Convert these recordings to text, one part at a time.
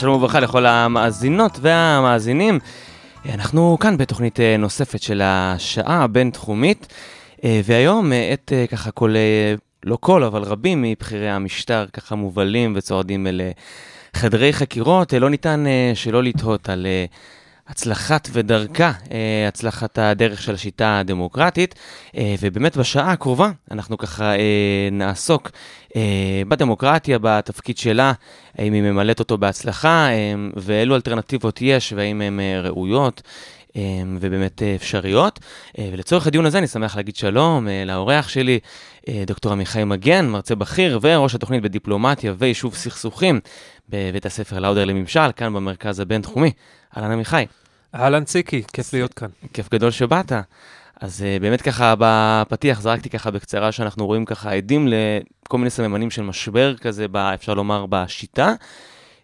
שלום וברכה לכל המאזינות והמאזינים. אנחנו כאן בתוכנית אה, נוספת של השעה הבינתחומית, אה, והיום אה, את ככה כל, לא כל, אבל רבים מבכירי המשטר ככה מובלים וצועדים אל חדרי חקירות. לא ניתן שלא לתהות על הצלחת ודרכה, הצלחת הדרך של השיטה הדמוקרטית, ובאמת בשעה הקרובה אנחנו ככה נעסוק בדמוקרטיה, בתפקיד שלה, האם היא ממלאת אותו בהצלחה, ואילו אלטרנטיבות יש, והאם הן ראויות. ובאמת אפשריות. ולצורך הדיון הזה אני שמח להגיד שלום לאורח שלי, דוקטור עמיחי מגן, מרצה בכיר וראש התוכנית בדיפלומטיה ויישוב סכסוכים בבית הספר לאודר לממשל, כאן במרכז הבינתחומי. אהלן עמיחי. אהלן ציקי, כיף להיות כאן. כיף גדול שבאת. אז uh, באמת ככה בפתיח זרקתי ככה בקצרה שאנחנו רואים ככה עדים לכל מיני סממנים של משבר כזה, אפשר לומר, בשיטה.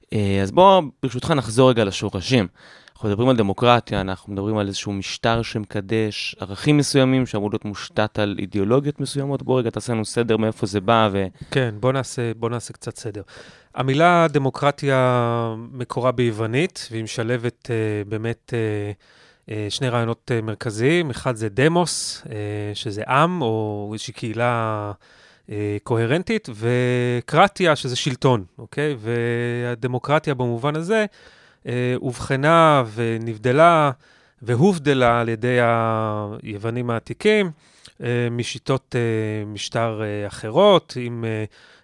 Uh, אז בואו ברשותך נחזור רגע לשורשים. אנחנו מדברים על דמוקרטיה, אנחנו מדברים על איזשהו משטר שמקדש ערכים מסוימים שאמור להיות מושתת על אידיאולוגיות מסוימות. בוא רגע תעשה לנו סדר מאיפה זה בא ו... כן, בוא נעשה, בוא נעשה קצת סדר. המילה דמוקרטיה מקורה ביוונית, והיא משלבת uh, באמת... Uh, אה, שני רעיונות אה, מרכזיים, אחד זה דמוס, אה, שזה עם או איזושהי קהילה קוהרנטית, וקרטיה, שזה שלטון, אוקיי? והדמוקרטיה במובן הזה אובחנה ונבדלה והובדלה על ידי היוונים העתיקים משיטות משטר אחרות, אם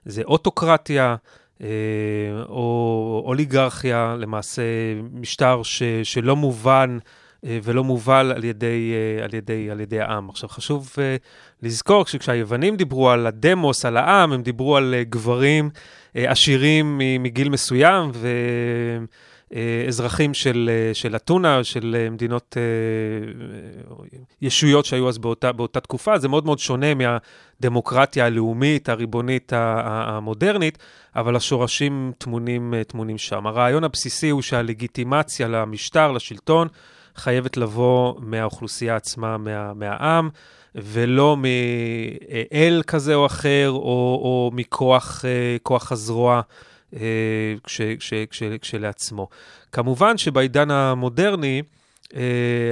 זה אוטוקרטיה. או אוליגרכיה, למעשה משטר ש, שלא מובן אה, ולא מובל על ידי, אה, על ידי, על ידי העם. עכשיו, חשוב אה, לזכור שכשהיוונים דיברו על הדמוס, על העם, הם דיברו על גברים עשירים מגיל מסוים, ואזרחים של, של אתונה, של מדינות, ישויות שהיו אז באותה, באותה תקופה. זה מאוד מאוד שונה מהדמוקרטיה הלאומית, הריבונית, המודרנית, אבל השורשים טמונים, טמונים שם. הרעיון הבסיסי הוא שהלגיטימציה למשטר, לשלטון, חייבת לבוא מהאוכלוסייה עצמה, מה, מהעם, ולא מאל כזה או אחר, או, או מכוח כוח הזרוע כש, כש, כש, כשלעצמו. כמובן שבעידן המודרני,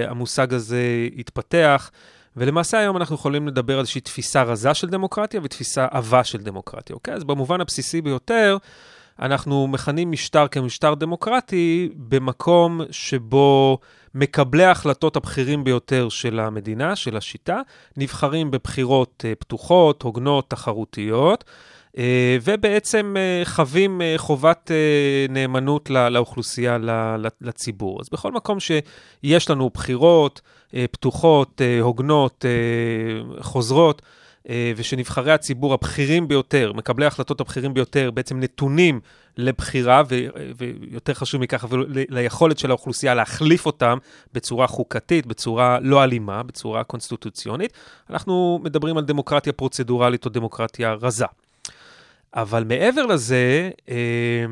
המושג הזה התפתח, ולמעשה היום אנחנו יכולים לדבר על איזושהי תפיסה רזה של דמוקרטיה ותפיסה עבה של דמוקרטיה, אוקיי? אז במובן הבסיסי ביותר, אנחנו מכנים משטר כמשטר דמוקרטי במקום שבו מקבלי ההחלטות הבכירים ביותר של המדינה, של השיטה, נבחרים בבחירות uh, פתוחות, הוגנות, תחרותיות. Uh, ובעצם uh, חווים uh, חובת נאמנות לא, לאוכלוסייה, לציבור. אז בכל מקום שיש לנו בחירות פתוחות, הוגנות, חוזרות, אה, ושנבחרי הציבור הבכירים ביותר, מקבלי ההחלטות הבכירים ביותר, בעצם נתונים לבחירה, ו- ויותר חשוב מכך, ליכולת של האוכלוסייה להחליף אותם בצורה חוקתית, בצורה לא אלימה, בצורה קונסטיטוציונית. אנחנו מדברים על דמוקרטיה פרוצדורלית או דמוקרטיה רזה. אבל מעבר לזה, אה,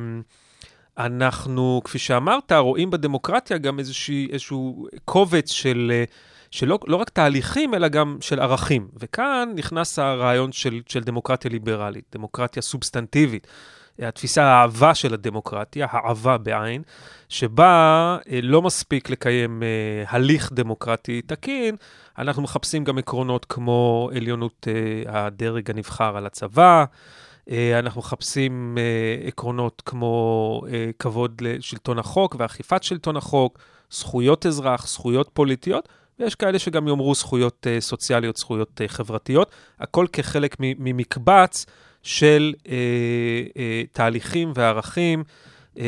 אנחנו, כפי שאמרת, רואים בדמוקרטיה גם איזשהו, איזשהו קובץ של... אה, שלא לא רק תהליכים, אלא גם של ערכים. וכאן נכנס הרעיון של, של דמוקרטיה ליברלית, דמוקרטיה סובסטנטיבית. התפיסה האהבה של הדמוקרטיה, האהבה בעין, שבה אה, לא מספיק לקיים אה, הליך דמוקרטי תקין, אנחנו מחפשים גם עקרונות כמו עליונות הדרג הנבחר על הצבא, אנחנו מחפשים אה, עקרונות כמו אה, כבוד לשלטון החוק ואכיפת שלטון החוק, זכויות אזרח, זכויות פוליטיות, ויש כאלה שגם יאמרו זכויות סוציאליות, זכויות חברתיות, הכל כחלק ממקבץ של תהליכים וערכים. אה,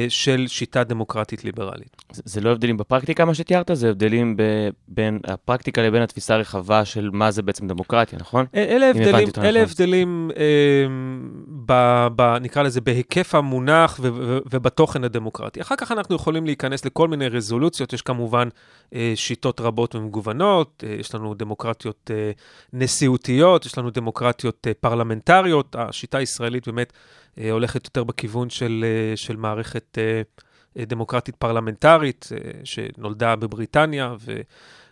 של שיטה דמוקרטית ליברלית. זה, זה לא הבדלים בפרקטיקה, מה שתיארת, זה הבדלים ב, בין הפרקטיקה לבין התפיסה הרחבה של מה זה בעצם דמוקרטיה, נכון? אה, אלה הבדלים, אותו אלה נכון. הבדלים אה, ב, ב, נקרא לזה, בהיקף המונח ו, ו, ובתוכן הדמוקרטי. אחר כך אנחנו יכולים להיכנס לכל מיני רזולוציות, יש כמובן אה, שיטות רבות ומגוונות, אה, יש לנו דמוקרטיות אה, נשיאותיות, יש לנו דמוקרטיות אה, פרלמנטריות, השיטה הישראלית באמת אה, הולכת יותר בכיוון של, אה, של מערכת אה, אה, דמוקרטית פרלמנטרית, אה, שנולדה בבריטניה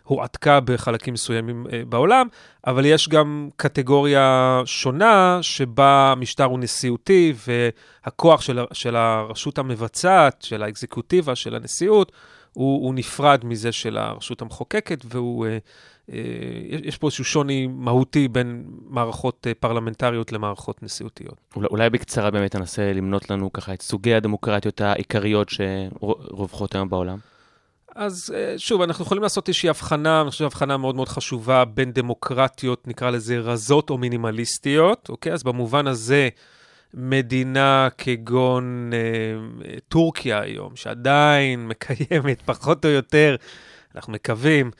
והועתקה בחלקים מסוימים אה, בעולם, אבל יש גם קטגוריה שונה שבה המשטר הוא נשיאותי והכוח של, של הרשות המבצעת, של האקזקוטיבה, של הנשיאות, הוא, הוא נפרד מזה של הרשות המחוקקת, והוא, אה, אה, יש- פה איזשהו שוני מהותי בין מערכות אה, פרלמנטריות למערכות נשיאותיות. אולי, אולי בקצרה באמת תנסה למנות לנו ככה את סוגי הדמוקרטיות העיקריות שרווחות היום בעולם. אז אה, שוב, אנחנו יכולים לעשות איזושהי הבחנה, אני חושב הבחנה מאוד מאוד חשובה בין דמוקרטיות, נקרא לזה רזות או מינימליסטיות, אוקיי? אז במובן הזה, מדינה כגון אה, טורקיה היום, שעדיין מקיימת פחות או יותר, אנחנו מקווים,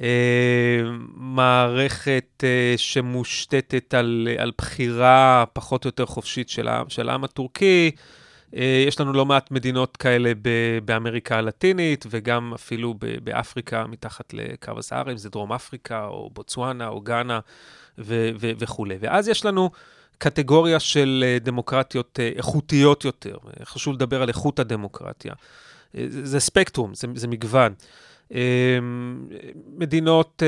אה, מערכת אה, שמושתתת על, על בחירה פחות או יותר חופשית של העם, של העם הטורקי, אה, יש לנו לא מעט מדינות כאלה ב- באמריקה הלטינית, וגם אפילו ב- באפריקה, מתחת לקו הסהרה, אם זה דרום אפריקה, או בוצואנה, או גאנה, וכולי. ואז יש לנו קטגוריה של אה, דמוקרטיות אה, איכותיות יותר. חשוב לדבר על איכות הדמוקרטיה. אה, זה, ספקטרום, זה, זה מגוון. מדינות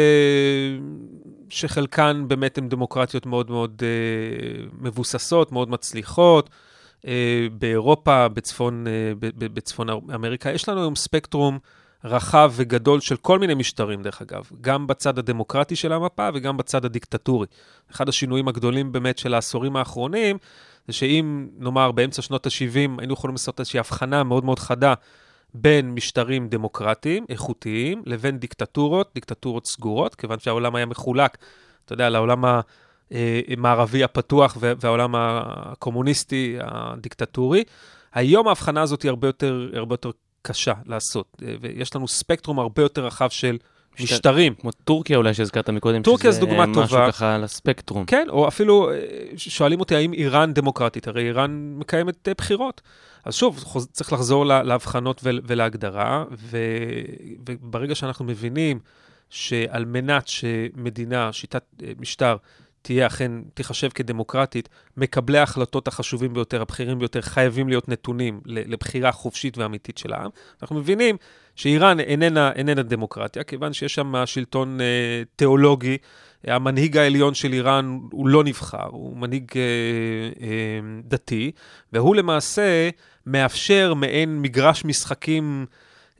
שחלקן באמת הן דמוקרטיות מאוד מאוד מבוססות, מאוד מצליחות. באירופה, בצפון, בצפון אמריקה. יש לנו היום ספקטרום רחב וגדול של כל מיני משטרים, דרך אגב, גם בצד הדמוקרטי של המפה וגם בצד הדיקטטורי. אחד השינויים הגדולים באמת של העשורים האחרונים, זה שאם, נאמר, באמצע שנות ה-70 היינו יכולים לעשות איזושהי הבחנה מאוד מאוד חדה בין משטרים דמוקרטיים, איכותיים, לבין דיקטטורות, דיקטטורות סגורות, כיוון שהעולם היה מחולק, אתה יודע, לעולם. אה, המערבי הפתוח וה- והעולם הקומוניסטי הדיקטטורי. היום ההבחנה הזאת היא הרבה יותר, הרבה יותר קשה לעשות, אה, ויש לנו ספקטרום הרבה יותר רחב של משטר- משטרים. כמו טורקיה אולי שהזכרת מקודם, טורקיה זו דוגמה משהו טובה. ככה על הספקטרום. כן, או אפילו אה, שואלים אותי האם איראן דמוקרטית, הרי איראן מקיימת אה, בחירות. אז שוב, צריך לחזור לה- להבחנות ול- ולהגדרה, ו- וברגע שאנחנו מבינים שעל מנת שמדינה, שיטת משטר, תהיה אכן, תיחשב כדמוקרטית, מקבלי ההחלטות החשובים ביותר, הבכירים ביותר, חייבים להיות נתונים לבחירה חופשית ואמיתית של העם. אנחנו מבינים שאיראן איננה, איננה דמוקרטיה, כיוון שיש שם שלטון אה, תיאולוגי. המנהיג העליון של איראן הוא לא נבחר, הוא מנהיג אה, אה, דתי, והוא למעשה מאפשר מעין מגרש משחקים,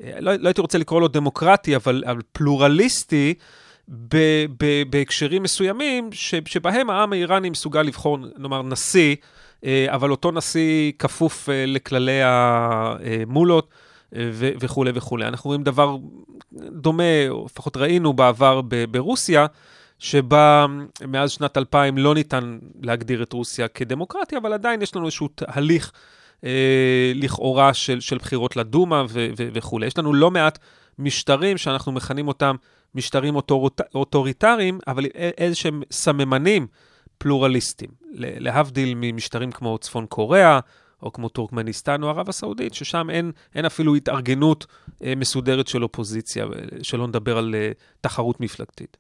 אה, לא, לא הייתי רוצה לקרוא לו דמוקרטי, אבל, אבל פלורליסטי, ב, ב, בהקשרים מסוימים, ש, שבהם העם האיראני מסוגל לבחור, נאמר, נשיא, אה, אבל אותו נשיא כפוף אה, לכללי המולות. אה, ו- וכולי וכולי. אנחנו רואים דבר דומה, או לפחות ראינו בעבר ב- ברוסיה, שבה מאז שנת 2000 לא ניתן להגדיר את רוסיה כדמוקרטיה, אבל עדיין יש לנו איזשהו תהליך אה, לכאורה של, של בחירות לדומה ו- ו- וכולי. יש לנו לא מעט משטרים שאנחנו מכנים אותם משטרים אוטוריט- אוטוריטריים, אבל איזה שהם סממנים פלורליסטיים. להבדיל ממשטרים כמו צפון קוריאה, או כמו טורקמניסטן או ערב הסעודית, ששם אין, אין אפילו התארגנות אה, מסודרת של אופוזיציה, אה, שלא נדבר על אה, תחרות מפלגתית.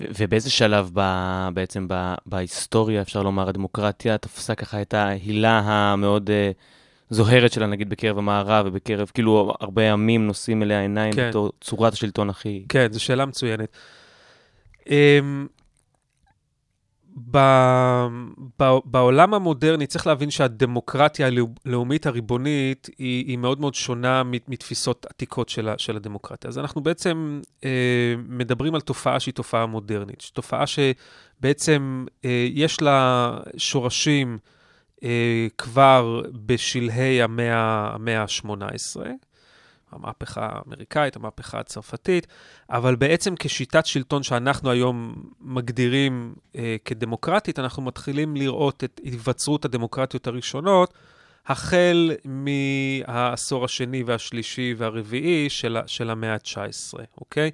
ו- ובאיזה שלב ב, בעצם ב, בהיסטוריה, אפשר לומר, הדמוקרטיה תפסה ככה את ההילה המאוד uh, זוהרת שלה, נגיד, בקרב המערב ובקרב, כאילו, הרבה עמים נושאים אליה עיניים כן. בתור צורת השלטון הכי... כן, זו שאלה מצוינת. אמ, ב- ב- בעולם המודרני צריך להבין שהדמוקרטיה הלאומית הריבונית היא, היא מאוד מאוד שונה מת- מתפיסות עתיקות של, ה- של הדמוקרטיה. אז אנחנו בעצם אה, מדברים על תופעה שהיא תופעה מודרנית, תופעה שבעצם אה, יש לה שורשים כבר בשלהי המאה, המאה ה-18. המהפכה האמריקאית, המהפכה הצרפתית, אבל בעצם כשיטת שלטון שאנחנו היום מגדירים אה, כדמוקרטית, אנחנו מתחילים לראות את היווצרות הדמוקרטיות הראשונות החל מהעשור השני והשלישי והרביעי של, של המאה ה-19, אוקיי?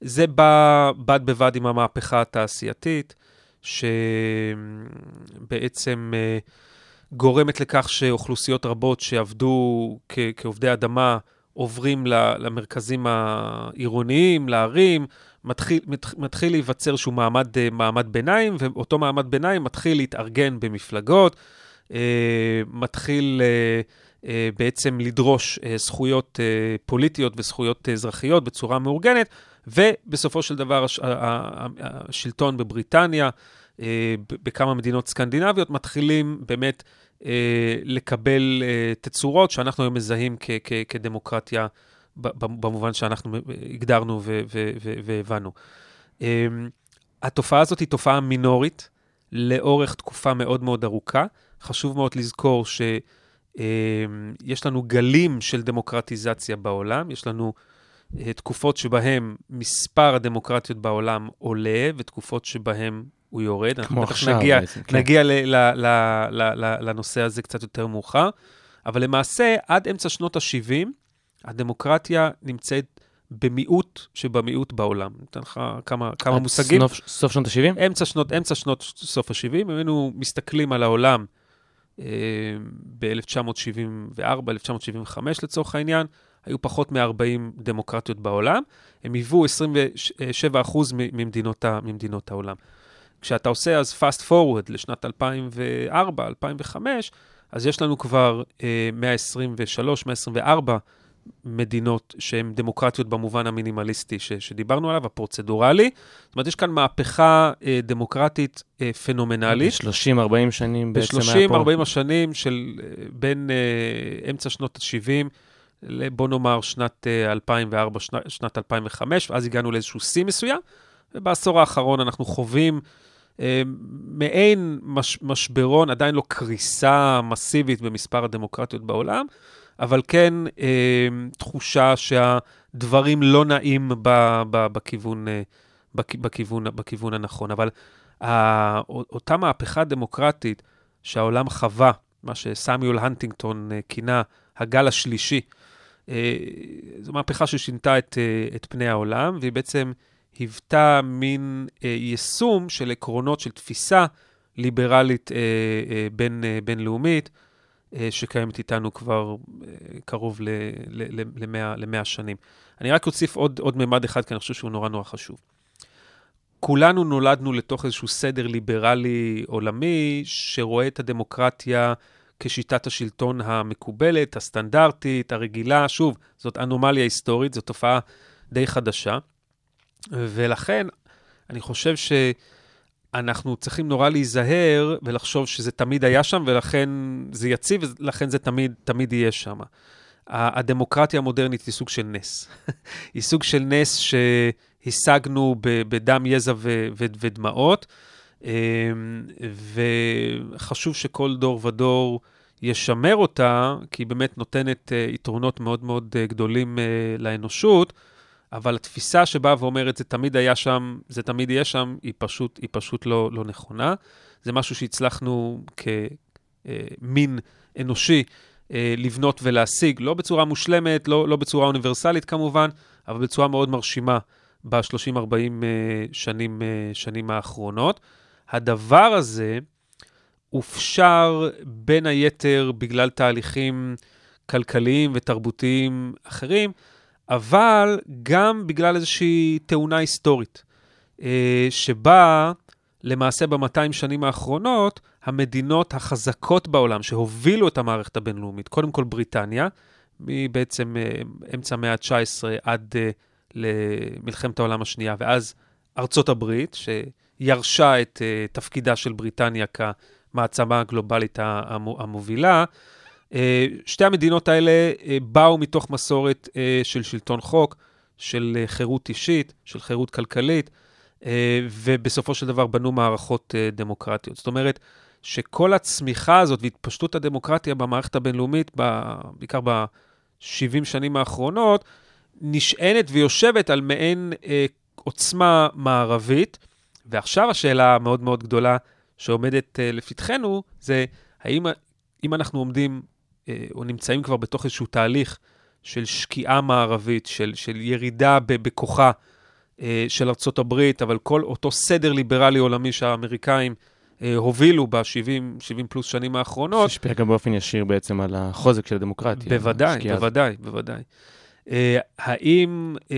זה בא בד בבד עם המהפכה התעשייתית, שבעצם אה, גורמת לכך שאוכלוסיות רבות שעבדו כ- כעובדי אדמה עוברים למרכזים העירוניים, לערים, מתחיל, מת- מתחיל להיווצר איזשהו מעמד, אה, מעמד ביניים, ואותו מעמד ביניים מתחיל להתארגן במפלגות, אה, מתחיל אה, בעצם לדרוש זכויות פוליטיות וזכויות אזרחיות בצורה מאורגנת, ובסופו של דבר הש- השלטון בבריטניה, בכמה מדינות סקנדינביות, מתחילים באמת לקבל אה, תצורות שאנחנו היום מזהים כ- כ- כדמוקרטיה, במובן שאנחנו הגדרנו והבנו. אה, התופעה הזאת היא תופעה מינורית לאורך תקופה מאוד מאוד ארוכה. חשוב מאוד לזכור שיש לנו גלים של דמוקרטיזציה בעולם, יש לנו אה, תקופות שבהן מספר הדמוקרטיות בעולם עולה, ותקופות שבהן הוא יורד. כמו עכשיו נגיע, בעצם, כן. נגיע ל- ל- ל- ל- ל- לנושא הזה קצת יותר מאוחר, אבל למעשה, עד אמצע שנות ה-70, הדמוקרטיה נמצאת במיעוט שבמיעוט בעולם. אתן לך כמה, כמה מושגים. סוף, סוף שנות ה-70? אמצע שנות, אמצע שנות סוף ה-70, אם היינו מסתכלים על העולם אה, ב-1974, 1975 לצורך העניין, היו פחות מ-40 דמוקרטיות בעולם, הם היוו 27% מ- ממדינות, ממדינות העולם. כשאתה עושה אז fast forward לשנת 2004, 2005, אז יש לנו כבר אה, 123, 124 מדינות שהן דמוקרטיות במובן המינימליסטי ש, שדיברנו עליו, הפרוצדורלי. זאת אומרת, יש כאן מהפכה אה, דמוקרטית אה, פנומנלית. ב-30-40 שנים בעצם היה פה. ב-30-40 השנים של אה, בין אה, אמצע שנות ה-70, בוא נאמר שנת אה, 2004, שנת, שנת 2005, ואז הגענו לאיזשהו שיא מסוים, ובעשור האחרון אנחנו חווים אה, מעין מש, משברון, עדיין לא קריסה מסיבית במספר הדמוקרטיות בעולם, אבל כן אה, תחושה שהדברים לא נעים ב, ב, בכיוון, אה, בכ, בכיוון, בכיוון הנכון. אבל ה, אותה מהפכה דמוקרטית שהעולם חווה, מה שסמיול הנטינגטון אה, כינה הגל השלישי, אה, זו מהפכה ששינתה את, אה, את פני העולם, והיא בעצם היוותה מין אה, יישום של עקרונות, של תפיסה ליברלית אה, אה, בין, אה, בינלאומית, אה, שקיימת איתנו כבר אה, קרוב ל-100 שנים. אני רק אוסיף עוד, עוד ממד אחד, כי אני חושב שהוא נורא נורא חשוב. כולנו נולדנו לתוך איזשהו סדר ליברלי עולמי, שרואה את הדמוקרטיה כשיטת השלטון המקובלת, הסטנדרטית, הרגילה. שוב, זאת אנומליה היסטורית, זו תופעה די חדשה. ולכן, אני חושב שאנחנו צריכים נורא להיזהר ולחשוב שזה תמיד היה שם, ולכן זה יציב, ולכן זה תמיד, תמיד יהיה שם. הדמוקרטיה המודרנית היא סוג של נס. היא סוג של נס שהשגנו בדם, יזע ו- ו- ודמעות, וחשוב שכל דור ודור ישמר אותה, כי היא באמת נותנת יתרונות מאוד מאוד גדולים לאנושות. אבל התפיסה שבאה ואומרת, זה תמיד היה שם, זה תמיד יהיה שם, היא פשוט, היא פשוט לא, לא נכונה. זה משהו שהצלחנו כמין אנושי לבנות ולהשיג, לא בצורה מושלמת, לא, לא בצורה אוניברסלית כמובן, אבל בצורה מאוד מרשימה ב-30-40 שנים, שנים האחרונות. הדבר הזה הופשר בין היתר בגלל תהליכים כלכליים ותרבותיים אחרים, אבל גם בגלל איזושהי תאונה היסטורית, שבה למעשה ב-200 שנים האחרונות, המדינות החזקות בעולם שהובילו את המערכת הבינלאומית, קודם כל בריטניה, מבעצם אמצע המאה ה-19 עד למלחמת העולם השנייה, ואז ארצות הברית, שירשה את תפקידה של בריטניה כמעצמה הגלובלית המובילה, שתי המדינות האלה באו מתוך מסורת של שלטון חוק, של חירות אישית, של חירות כלכלית, ובסופו של דבר בנו מערכות דמוקרטיות. זאת אומרת, שכל הצמיחה הזאת והתפשטות הדמוקרטיה במערכת הבינלאומית, בעיקר ב-70 שנים האחרונות, נשענת ויושבת על מעין עוצמה מערבית. ועכשיו השאלה המאוד מאוד גדולה שעומדת לפתחנו, זה האם אם אנחנו עומדים אה, או נמצאים כבר בתוך איזשהו תהליך של שקיעה מערבית, של, של ירידה בכוחה אה, של ארצות הברית, אבל כל אותו סדר ליברלי עולמי שהאמריקאים אה, הובילו ב-70 70 פלוס שנים האחרונות. שהשפיע גם באופן ישיר בעצם על החוזק של הדמוקרטיה. בוודאי. בוודאי, בוודאי. אה, האם אה,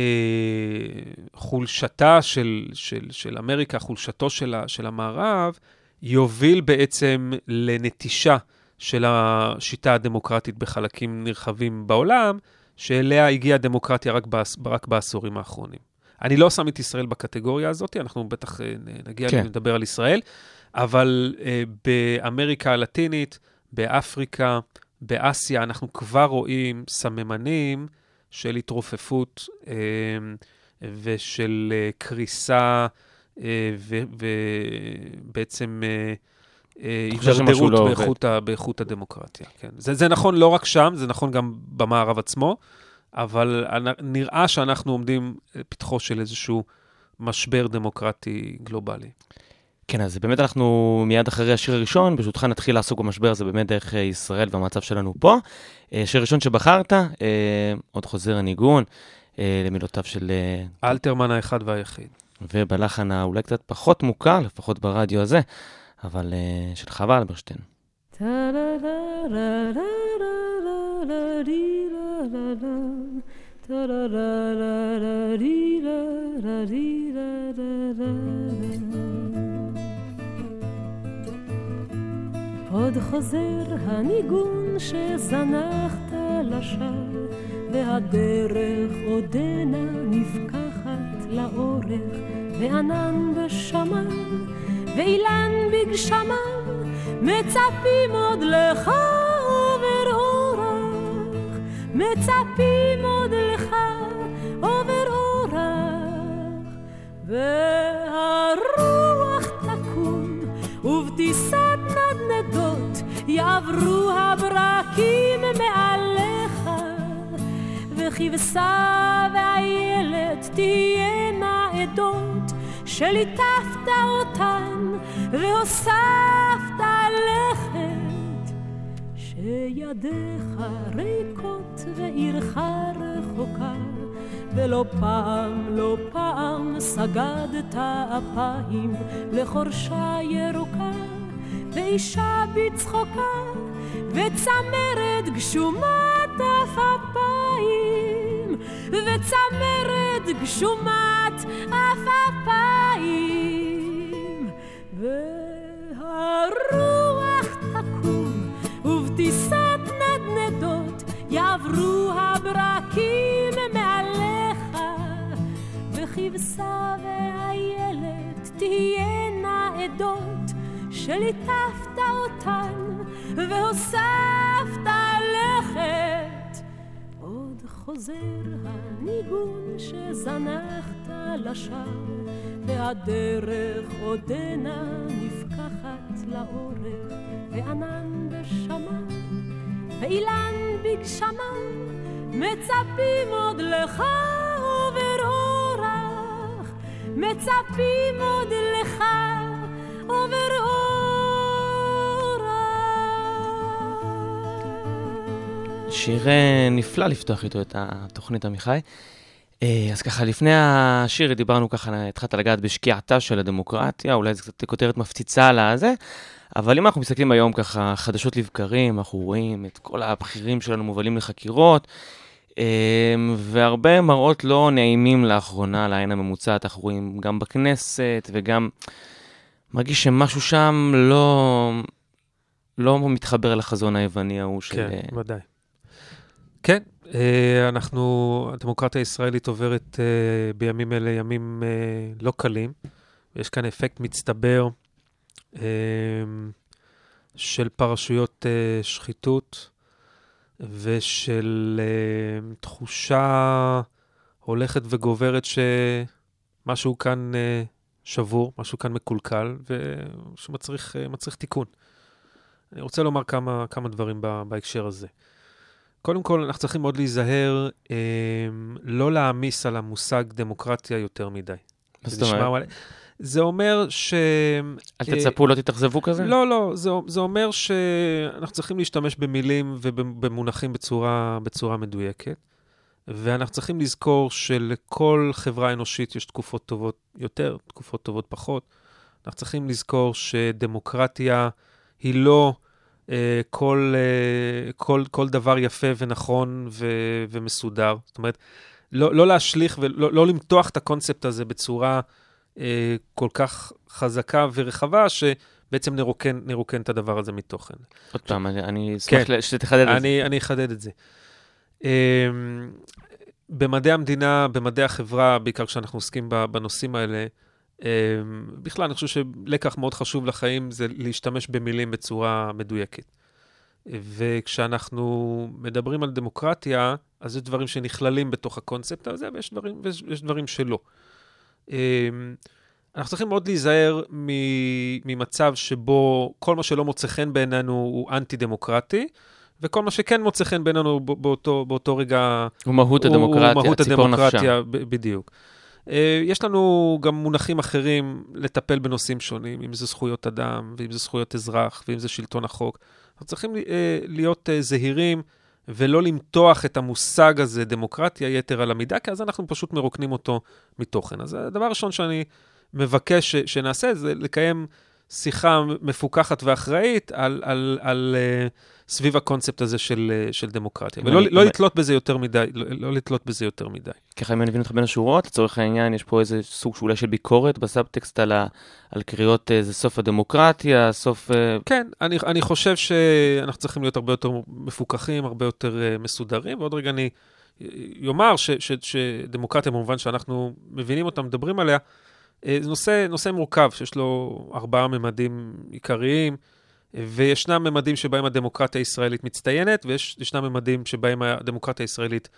חולשתה של, של, של אמריקה, חולשתו של, של המערב, יוביל בעצם לנטישה של השיטה הדמוקרטית בחלקים נרחבים בעולם, שאליה הגיעה הדמוקרטיה רק, בעש, רק בעשורים האחרונים. אני לא שם את ישראל בקטגוריה הזאת, אנחנו בטח אה, נגיע כן. לדבר על ישראל, אבל אה, באמריקה הלטינית, באפריקה, באסיה, אנחנו כבר רואים סממנים של התרופפות אה, ושל אה, קריסה, אה, ו- אה, אה, הידרדרות לא. באיכות, ה- באיכות הדמוקרטיה. כן. זה, זה נכון לא רק שם, זה נכון גם במערב עצמו, אבל נראה שאנחנו עומדים פתחו של איזשהו משבר דמוקרטי גלובלי. כן, אז באמת אנחנו מיד אחרי השיר הראשון, ברשותך נתחיל לעסוק במשבר הזה באמת דרך אה, ישראל והמצב שלנו פה. אה, שיר ראשון שבחרת, אה, עוד חוזר הניגון, אה, למילותיו של... אה, אלתרמן האחד והיחיד. ובלחן האולי קצת פחות מוכר, לפחות ברדיו הזה, אבל אה, של חווה אלברשטיין. עוד חוזר הניגון שזנחת לשווא, והדרך עודנה נפקחת לאורך, וענן בשמיו, ואילן בגשמיו, מצפים עוד לך עובר אורח, מצפים עוד לך עובר אורח, והרוח תקום, ובטיסת נדנדות יעברו הברקים מעליך, וכבשה ואיילת תהיינה עדות, שליטפת אותן והוספת לכת, שידיך ריקות ועירך רחוקה, ולא פעם, לא פעם סגדת אפיים לחורשה ירוקה, ואישה בצחוקה, וצמרת גשומת עפפיים, וצמרת גשומת עפפיים, והרוח תקום, ובטיסת נדנדות יעברו הברקים מעליך, וכבשה ואיילת תהיינה עדות, שליטפת אותן והוספת לכת. חוזר הניגון שזנחת לשווא, והדרך עודנה נפקחת לאורך, וענן בשמיו, ואילן בגשמיו, מצפים עוד לך עובר אורח, מצפים עוד לך עובר שיר אה, נפלא לפתוח איתו את התוכנית עמיחי. אה, אז ככה, לפני השיר דיברנו ככה, התחלת לגעת בשקיעתה של הדמוקרטיה, אולי זו קצת כותרת מפציצה על הזה, אבל אם אנחנו מסתכלים היום ככה חדשות לבקרים, אנחנו רואים את כל הבכירים שלנו מובלים לחקירות, אה, והרבה מראות לא נעימים לאחרונה לעין הממוצעת, אנחנו רואים גם בכנסת וגם מרגיש שמשהו שם לא, לא מתחבר לחזון היווני ההוא של... כן, ודאי. כן, אה, אנחנו, הדמוקרטיה הישראלית עוברת אה, בימים אלה ימים אה, לא קלים. יש כאן אפקט מצטבר של פרשויות שחיתות ושל תחושה הולכת וגוברת שמשהו כאן שבור, משהו כאן מקולקל, ושמצריך מצריך תיקון. אני רוצה לומר כמה, כמה דברים בהקשר הזה. קודם כל, אנחנו צריכים מאוד להיזהר אה, לא להעמיס על המושג דמוקרטיה יותר מדי. מה זאת אומרת? זה אומר ש... אל תצפו, לא תתאכזבו כזה? לא, לא, זה, זה אומר שאנחנו צריכים להשתמש במילים ובמונחים בצורה, בצורה מדויקת, ואנחנו צריכים לזכור שלכל חברה אנושית יש תקופות טובות יותר, תקופות טובות פחות. אנחנו צריכים לזכור שדמוקרטיה היא לא אה, כל, אה, כל, כל דבר יפה ונכון ו, ומסודר. זאת אומרת, לא, לא להשליך ולא לא למתוח את הקונספט הזה בצורה אה, כל כך חזקה ורחבה, שבעצם נרוקן, נרוקן את הדבר הזה מתוכן. עוד פעם, אני, אני אשמח כן. שתחדד את זה. אני, אחדד את זה. אה, במדעי המדינה, במדעי החברה, בעיקר כשאנחנו עוסקים בנושאים האלה, אה, בכלל, אני חושב שלקח מאוד חשוב לחיים זה להשתמש במילים בצורה מדויקת. וכשאנחנו מדברים על דמוקרטיה, אז יש דברים שנכללים בתוך הקונספט הזה, ויש דברים, ויש דברים שלא. אה, אנחנו צריכים מאוד להיזהר ממצב שבו כל מה שלא מוצא חן בעינינו הוא אנטי-דמוקרטי, וכל מה שכן מוצא חן בעינינו באותו, באותו רגע... הוא מהות הדמוקרטיה, הוא מהות ציפור נפשה. הדמוקרטיה, ב- בדיוק. אה, יש לנו גם מונחים אחרים לטפל בנושאים שונים, אם זה זכויות אדם, ואם זה זכויות אזרח, ואם זה שלטון החוק. אנחנו צריכים אה, להיות אה, זהירים ולא למתוח את המושג הזה, דמוקרטיה יתר על המידה, כי אז אנחנו פשוט מרוקנים אותו מתוכן. אז הדבר הראשון שאני מבקש שנעשה זה לקיים שיחה מפוקחת ואחראית על, על, על, על סביב הקונספט הזה של, אה, של דמוקרטיה. ולא אני- לא אם- לתלות בזה יותר מדי, לא, לא לתלות בזה יותר מדי. ככה, אם אני מבין אותך בין השורות, לצורך העניין, יש פה איזה סוג שאולי של ביקורת בסאבטקסט על, ה, על קריאות אה, זה סוף הדמוקרטיה, סוף... אה, כן, אני, אני חושב שאנחנו צריכים להיות הרבה יותר מפוקחים, הרבה יותר מסודרים, ועוד רגע אני יאמר ש, ש, שדמוקרטיה, במובן שאנחנו מבינים אותה, מדברים עליה, זה נושא, נושא מורכב, שיש לו ארבעה ממדים עיקריים, וישנם ממדים שבהם הדמוקרטיה הישראלית מצטיינת, וישנם ממדים שבהם הדמוקרטיה הישראלית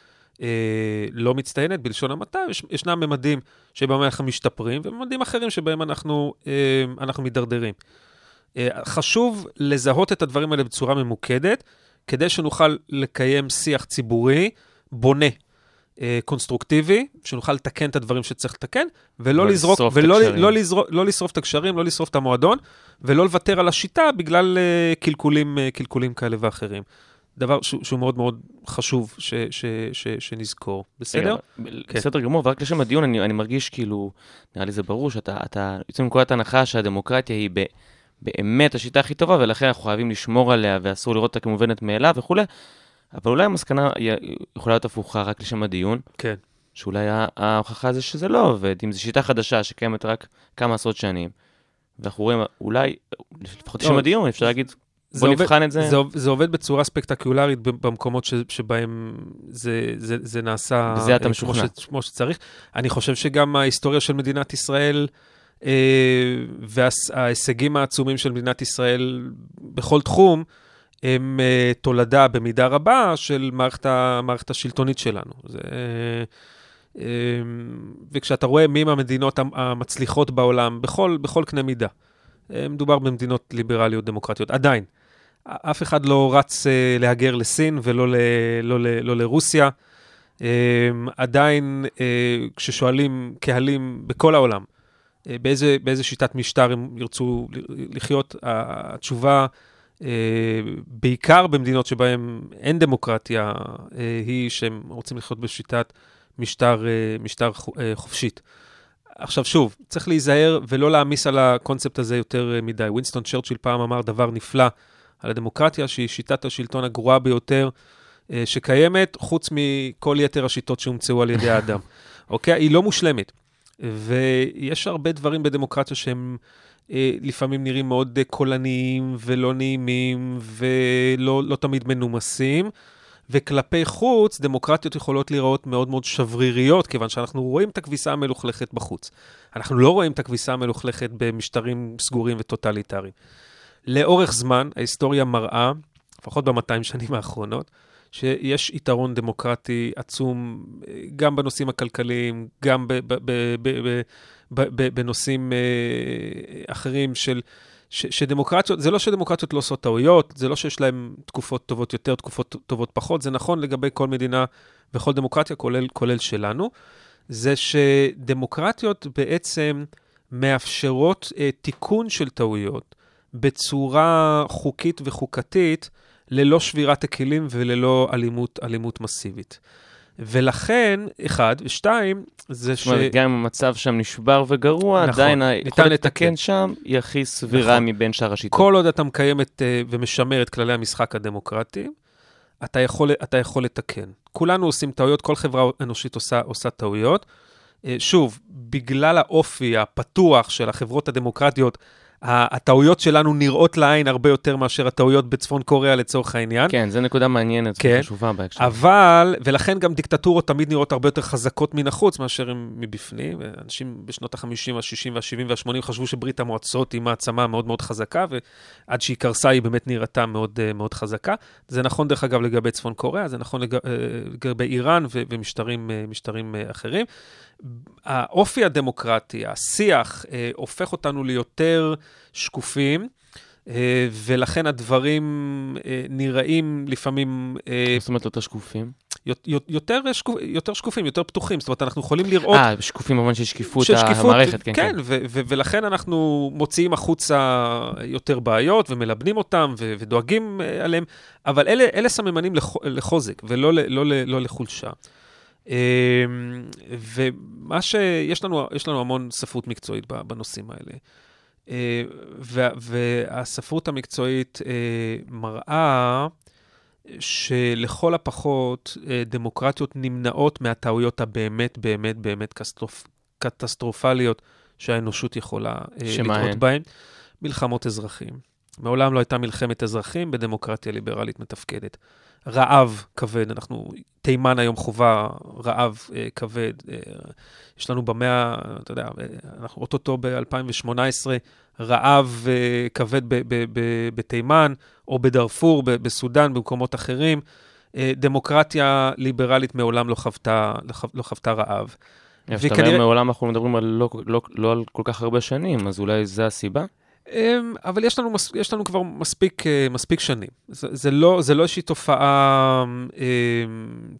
אה, לא מצטיינת, בלשון המעטה, יש, ישנם ממדים שבהם אנחנו משתפרים, וממדים אחרים שבהם אנחנו, אה, אנחנו מידרדרים. אה, חשוב לזהות את הדברים האלה בצורה ממוקדת, כדי שנוכל לקיים שיח ציבורי בונה. אה, קונסטרוקטיבי, שנוכל לתקן את הדברים שצריך לתקן, ולא לא לזרוק, ולא. לא לזרוק, לא לשרוף את הקשרים, לא לשרוף את המועדון, ולא לוותר על השיטה בגלל אה, קלקולים, אה, קלקולים כאלה ואחרים. דבר שהוא, שהוא מאוד מאוד חשוב ש, ש, ש, שנזכור. בסדר? כן. בסדר גמור, ורק לשם הדיון, אני, אני מרגיש כאילו, נראה לי זה ברור, שאתה אתה יוצא מנקודת הנחה שהדמוקרטיה היא ב, באמת השיטה הכי טובה, ולכן אנחנו חייבים לשמור עליה, ואסור לראות אותה כמובנת מאליו וכולי, אבל אולי המסקנה יכולה להיות הפוכה רק לשם הדיון, כן. שאולי ההוכחה זה שזה לא עובד, אם זו שיטה חדשה שקיימת רק כמה עשרות שנים, ואנחנו רואים, אולי, לפחות לשם לא, הדיון, אפשר להגיד, בוא עובד- נבחן את זה. זה, זה עובד בצורה ספקטקולרית במקומות ש, שבהם זה, זה, זה נעשה בזה אתה אה, משוכנע. כמו, ש, כמו שצריך. אני חושב שגם ההיסטוריה של מדינת ישראל אה, וההישגים העצומים של מדינת ישראל בכל תחום, הם אה, תולדה במידה רבה של מערכת, המערכת השלטונית שלנו. זה, אה, אה, וכשאתה רואה מי מהמדינות המ- המצליחות בעולם, בכל, בכל קנה מידה, אה, מדובר במדינות ליברליות דמוקרטיות, עדיין. אף אחד לא רץ אה, להגר לסין ולא ל, לא, ל, לא לרוסיה. אה, עדיין, אה, כששואלים קהלים בכל העולם, אה, באיזה, באיזה שיטת משטר הם ירצו לחיות, התשובה, אה, בעיקר במדינות שבהן אין דמוקרטיה, אה, היא שהם רוצים לחיות בשיטת משטר, אה, משטר חו- אה, חופשית. עכשיו שוב, צריך להיזהר ולא להעמיס על הקונספט הזה יותר אה, מדי. וינסטון צ'רצ'יל פעם אמר דבר נפלא על הדמוקרטיה, שהיא שיטת השלטון הגרועה ביותר אה, שקיימת, חוץ מכל יתר השיטות שהומצאו על ידי האדם. אוקיי? היא לא מושלמת. ויש הרבה דברים בדמוקרטיה שהם אה, לפעמים נראים מאוד אה, קולניים ולא נעימים ולא לא תמיד מנומסים. וכלפי חוץ, דמוקרטיות יכולות להיראות מאוד מאוד שבריריות, כיוון שאנחנו רואים את הכביסה המלוכלכת בחוץ. אנחנו לא רואים את הכביסה המלוכלכת במשטרים סגורים וטוטליטריים. לאורך זמן, ההיסטוריה מראה, לפחות ב-200 שנים האחרונות, שיש יתרון דמוקרטי עצום אה, גם בנושאים הכלכליים, גם בנושאים אה, אחרים של... ש, שדמוקרטיות, זה לא שדמוקרטיות לא עושות טעויות, זה לא שיש להן תקופות טובות יותר, תקופות טובות פחות, זה נכון לגבי כל מדינה וכל דמוקרטיה, כולל, כולל שלנו. זה שדמוקרטיות בעצם מאפשרות אה, תיקון של טעויות בצורה חוקית וחוקתית, ללא שבירת הכלים וללא אלימות, אלימות מסיבית. ולכן, אחד, ושתיים, זה ש... זאת אומרת, גם אם המצב שם נשבר וגרוע, נכון, עדיין היכולת לתקן. שם היא הכי סבירה נכון. מבין שאר השיטות. כל עוד אתה מקיים את, אה, ומשמר את כללי המשחק הדמוקרטיים, אתה יכול, אתה יכול לתקן. כולנו עושים טעויות, כל חברה אנושית עושה, עושה טעויות. אה, שוב, בגלל האופי הפתוח של החברות הדמוקרטיות, הטעויות שלנו נראות לעין הרבה יותר מאשר הטעויות בצפון קוריאה לצורך העניין. כן, זו נקודה מעניינת כן. וחשובה בהקשר. אבל, ולכן גם דיקטטורות תמיד נראות הרבה יותר חזקות מן החוץ מאשר הן מבפנים. אנשים בשנות ה-50, ה-60, ה-70 וה-80 חשבו שברית המועצות היא מעצמה מאוד מאוד חזקה, ועד שהיא קרסה היא באמת נראתה מאוד, אה, מאוד חזקה. זה נכון, דרך אגב, לגבי צפון קוריאה, זה נכון אה, לגבי איראן ומשטרים משטרים אה, אחרים. האופי הדמוקרטי, השיח, אה, הופך אותנו ליותר שקופים. אה, ולכן הדברים אה, נראים לפעמים אה, זאת אומרת, יותר שקופים. יות- יות- יותר, שקופ, יותר שקופים, יותר פתוחים. זאת אומרת, אנחנו יכולים לראות... אה, שקופים במובן של שקיפות המערכת, כן, כן. כן. ו- ו- ולכן אנחנו מוציאים החוצה יותר בעיות ומלבנים אותם ו- ודואגים אה, עליהם, אבל אלה, אלה סממנים לח- לחוזק ולא לא, ל- לא לחולשה. אה, ומה שיש לנו, יש לנו המון ספרות מקצועית בנושאים האלה. אה, וה- והספרות המקצועית אה, מראה שלכל הפחות אה, דמוקרטיות נמנעות מהטעויות הבאמת באמת באמת. קטסטרופליות שהאנושות יכולה לטעות הן? בהן. מלחמות אזרחים. מעולם לא הייתה מלחמת אזרחים בדמוקרטיה ליברלית מתפקדת. רעב כבד, אנחנו, תימן היום חווה רעב אה, כבד. אה, יש לנו במאה, אתה יודע, אה, אנחנו אוטוטו ב-2018, רעב אה, כבד ב- ב- ב- בתימן, או בדארפור, ב- בסודאן, במקומות אחרים. אה, דמוקרטיה ליברלית מעולם לא חוותה, לא לא חוותה רעב. אבל שאתה וכנראה- אומר, מעולם אנחנו מדברים על לא, לא, לא על כל כך הרבה שנים, אז אולי זה הסיבה? אמ, אבל יש לנו, יש לנו כבר מספיק, אה, מספיק שנים. זה, זה, לא, זה לא איזושהי תופעה, אמ,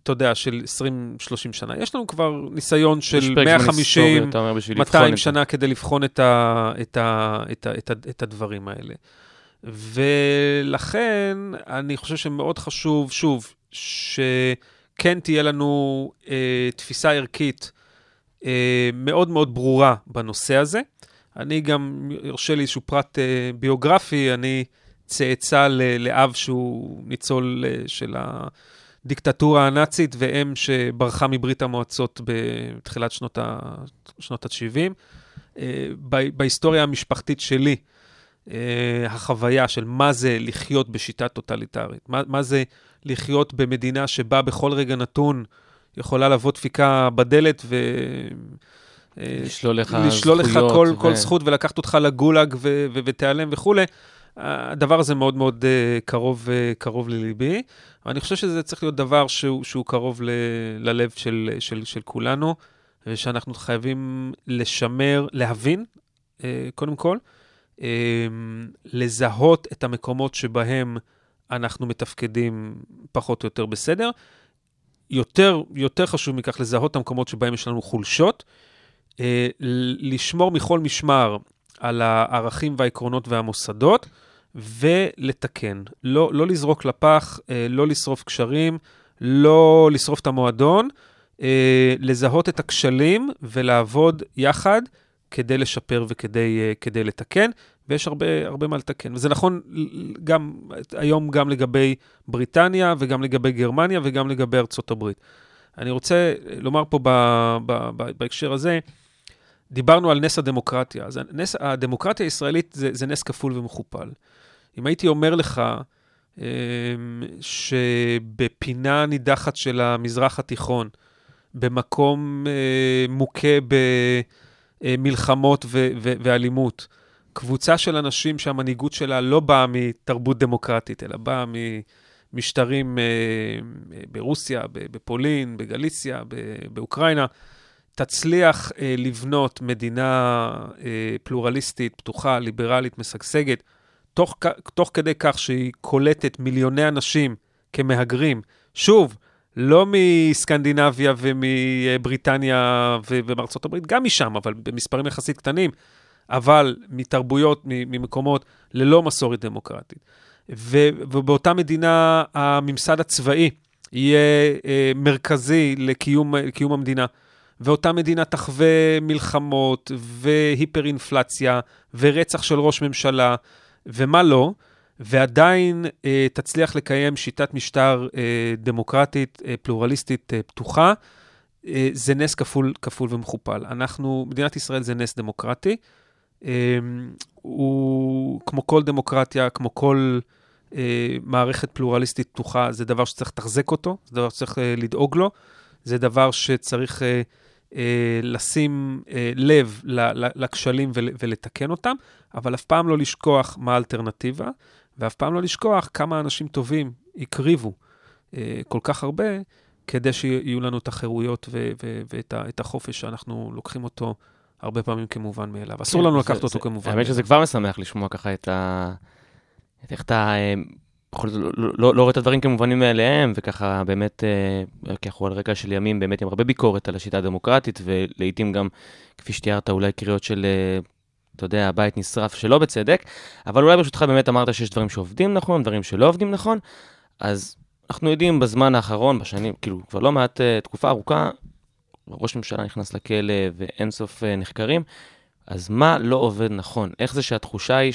אתה יודע, של 20-30 שנה. יש לנו כבר ניסיון של פרק זמן 150, היסטורי, אתה אומר, בשביל לבחון 200 את זה. שנה כדי לבחון את, ה, את, ה, את, ה, את, ה, את הדברים האלה. ולכן אני חושב שמאוד חשוב, שוב, שכן תהיה לנו אה, תפיסה ערכית אה, מאוד מאוד ברורה בנושא הזה. אני גם, ירשה לי איזשהו פרט אה, ביוגרפי, אני צאצא לאב שהוא ניצול אה, של הדיקטטורה הנאצית ואם שברחה מברית המועצות בתחילת שנות ה- שנות ה-70. אה, בהיסטוריה המשפחתית שלי, אה, החוויה של מה זה לחיות בשיטה טוטליטרית, מה, מה זה לחיות במדינה שבה בכל רגע נתון יכולה לבוא דפיקה בדלת ו... אה, לשלול לך לשלול לך כל, ו- כל זכות ולקחת אותך לגולאג ו- ו- ותיעלם וכולי. הדבר הזה מאוד מאוד אה, קרוב, אה, קרוב לליבי. אני חושב שזה צריך להיות דבר שהוא, שהוא קרוב ל- ללב של, של, של כולנו, ושאנחנו חייבים לשמר, להבין, אה, קודם כל, אה, לזהות את המקומות שבהם אנחנו מתפקדים פחות או יותר בסדר. יותר, יותר חשוב מכך לזהות את המקומות שבהם יש לנו חולשות, אה, לשמור מכל משמר על הערכים והעקרונות והמוסדות, ולתקן. לא, לא לזרוק לפח, אה, לא לשרוף קשרים, לא לשרוף את המועדון, אה, לזהות את הכשלים ולעבוד יחד כדי לשפר וכדי אה, כדי לתקן, ויש הרבה, הרבה מה לתקן. וזה נכון גם היום גם לגבי בריטניה וגם לגבי גרמניה וגם לגבי ארצות הברית. אני רוצה לומר פה ב, ב, ב, בהקשר הזה, דיברנו על נס הדמוקרטיה. אז הנס, הדמוקרטיה הישראלית זה, זה נס כפול ומכופל. אם הייתי אומר לך אה, שבפינה נידחת של המזרח התיכון, במקום אה, מוכה במלחמות ו- ו- ואלימות, קבוצה של אנשים שהמנהיגות שלה לא באה מתרבות דמוקרטית, אלא באה ממשטרים אה, ברוסיה, בפולין, בגליציה, באוקראינה, תצליח אה, לבנות מדינה אה, פלורליסטית, פתוחה, ליברלית, משגשגת, תוך, תוך כדי כך שהיא קולטת מיליוני אנשים כמהגרים, שוב, לא מסקנדינביה ומבריטניה ומארצות הברית, גם משם, אבל במספרים יחסית קטנים, אבל מתרבויות, ממקומות ללא מסורת דמוקרטית. ו- ובאותה מדינה הממסד הצבאי יהיה אה, מרכזי לקיום לקיום המדינה. ואותה מדינה תחווה מלחמות והיפר-אינפלציה ורצח של ראש ממשלה ומה לא, ועדיין אה, תצליח לקיים שיטת משטר אה, דמוקרטית, אה, פלורליסטית, אה, פתוחה, אה, זה נס כפול, כפול ומכופל. אנחנו, מדינת ישראל זה נס דמוקרטי. אה, הוא, כמו כל דמוקרטיה, כמו כל אה, מערכת פלורליסטית פתוחה, זה דבר שצריך לתחזק אותו, זה דבר שצריך אה, לדאוג לו, זה דבר שצריך אה, לשים אה, לב לכשלים ול, ולתקן אותם, אבל אף פעם לא לשכוח מה האלטרנטיבה, ואף פעם לא לשכוח כמה אנשים טובים הקריבו אה, כל כך הרבה, כדי שיהיו לנו את החירויות ואת החופש שאנחנו לוקחים אותו הרבה פעמים כמובן מאליו. אסור לנו כן, לקחת זה- אותו כמובן האמת שזה כבר משמח לשמוע ככה את ה... איך אתה... אה, בכל זאת, לא- לא לא רואה את הדברים כמובנים מאליהם, וככה באמת, אה, כי אנחנו על רקע של ימים באמת עם הרבה ביקורת על השיטה הדמוקרטית, ולעיתים גם, כפי שתיארת, אולי קריאות של, אה, אתה יודע, הבית נשרף שלא בצדק, אבל אולי ברשותך באמת אמרת שיש דברים שעובדים נכון, דברים שלא עובדים נכון, אז אנחנו יודעים בזמן האחרון, בשנים, כאילו, כבר לא מעט, אה, תקופה ארוכה, ראש ממשלה נכנס לכלא ואין סוף אה, נחקרים, אז מה לא עובד נכון? איך זה שהתחושה היא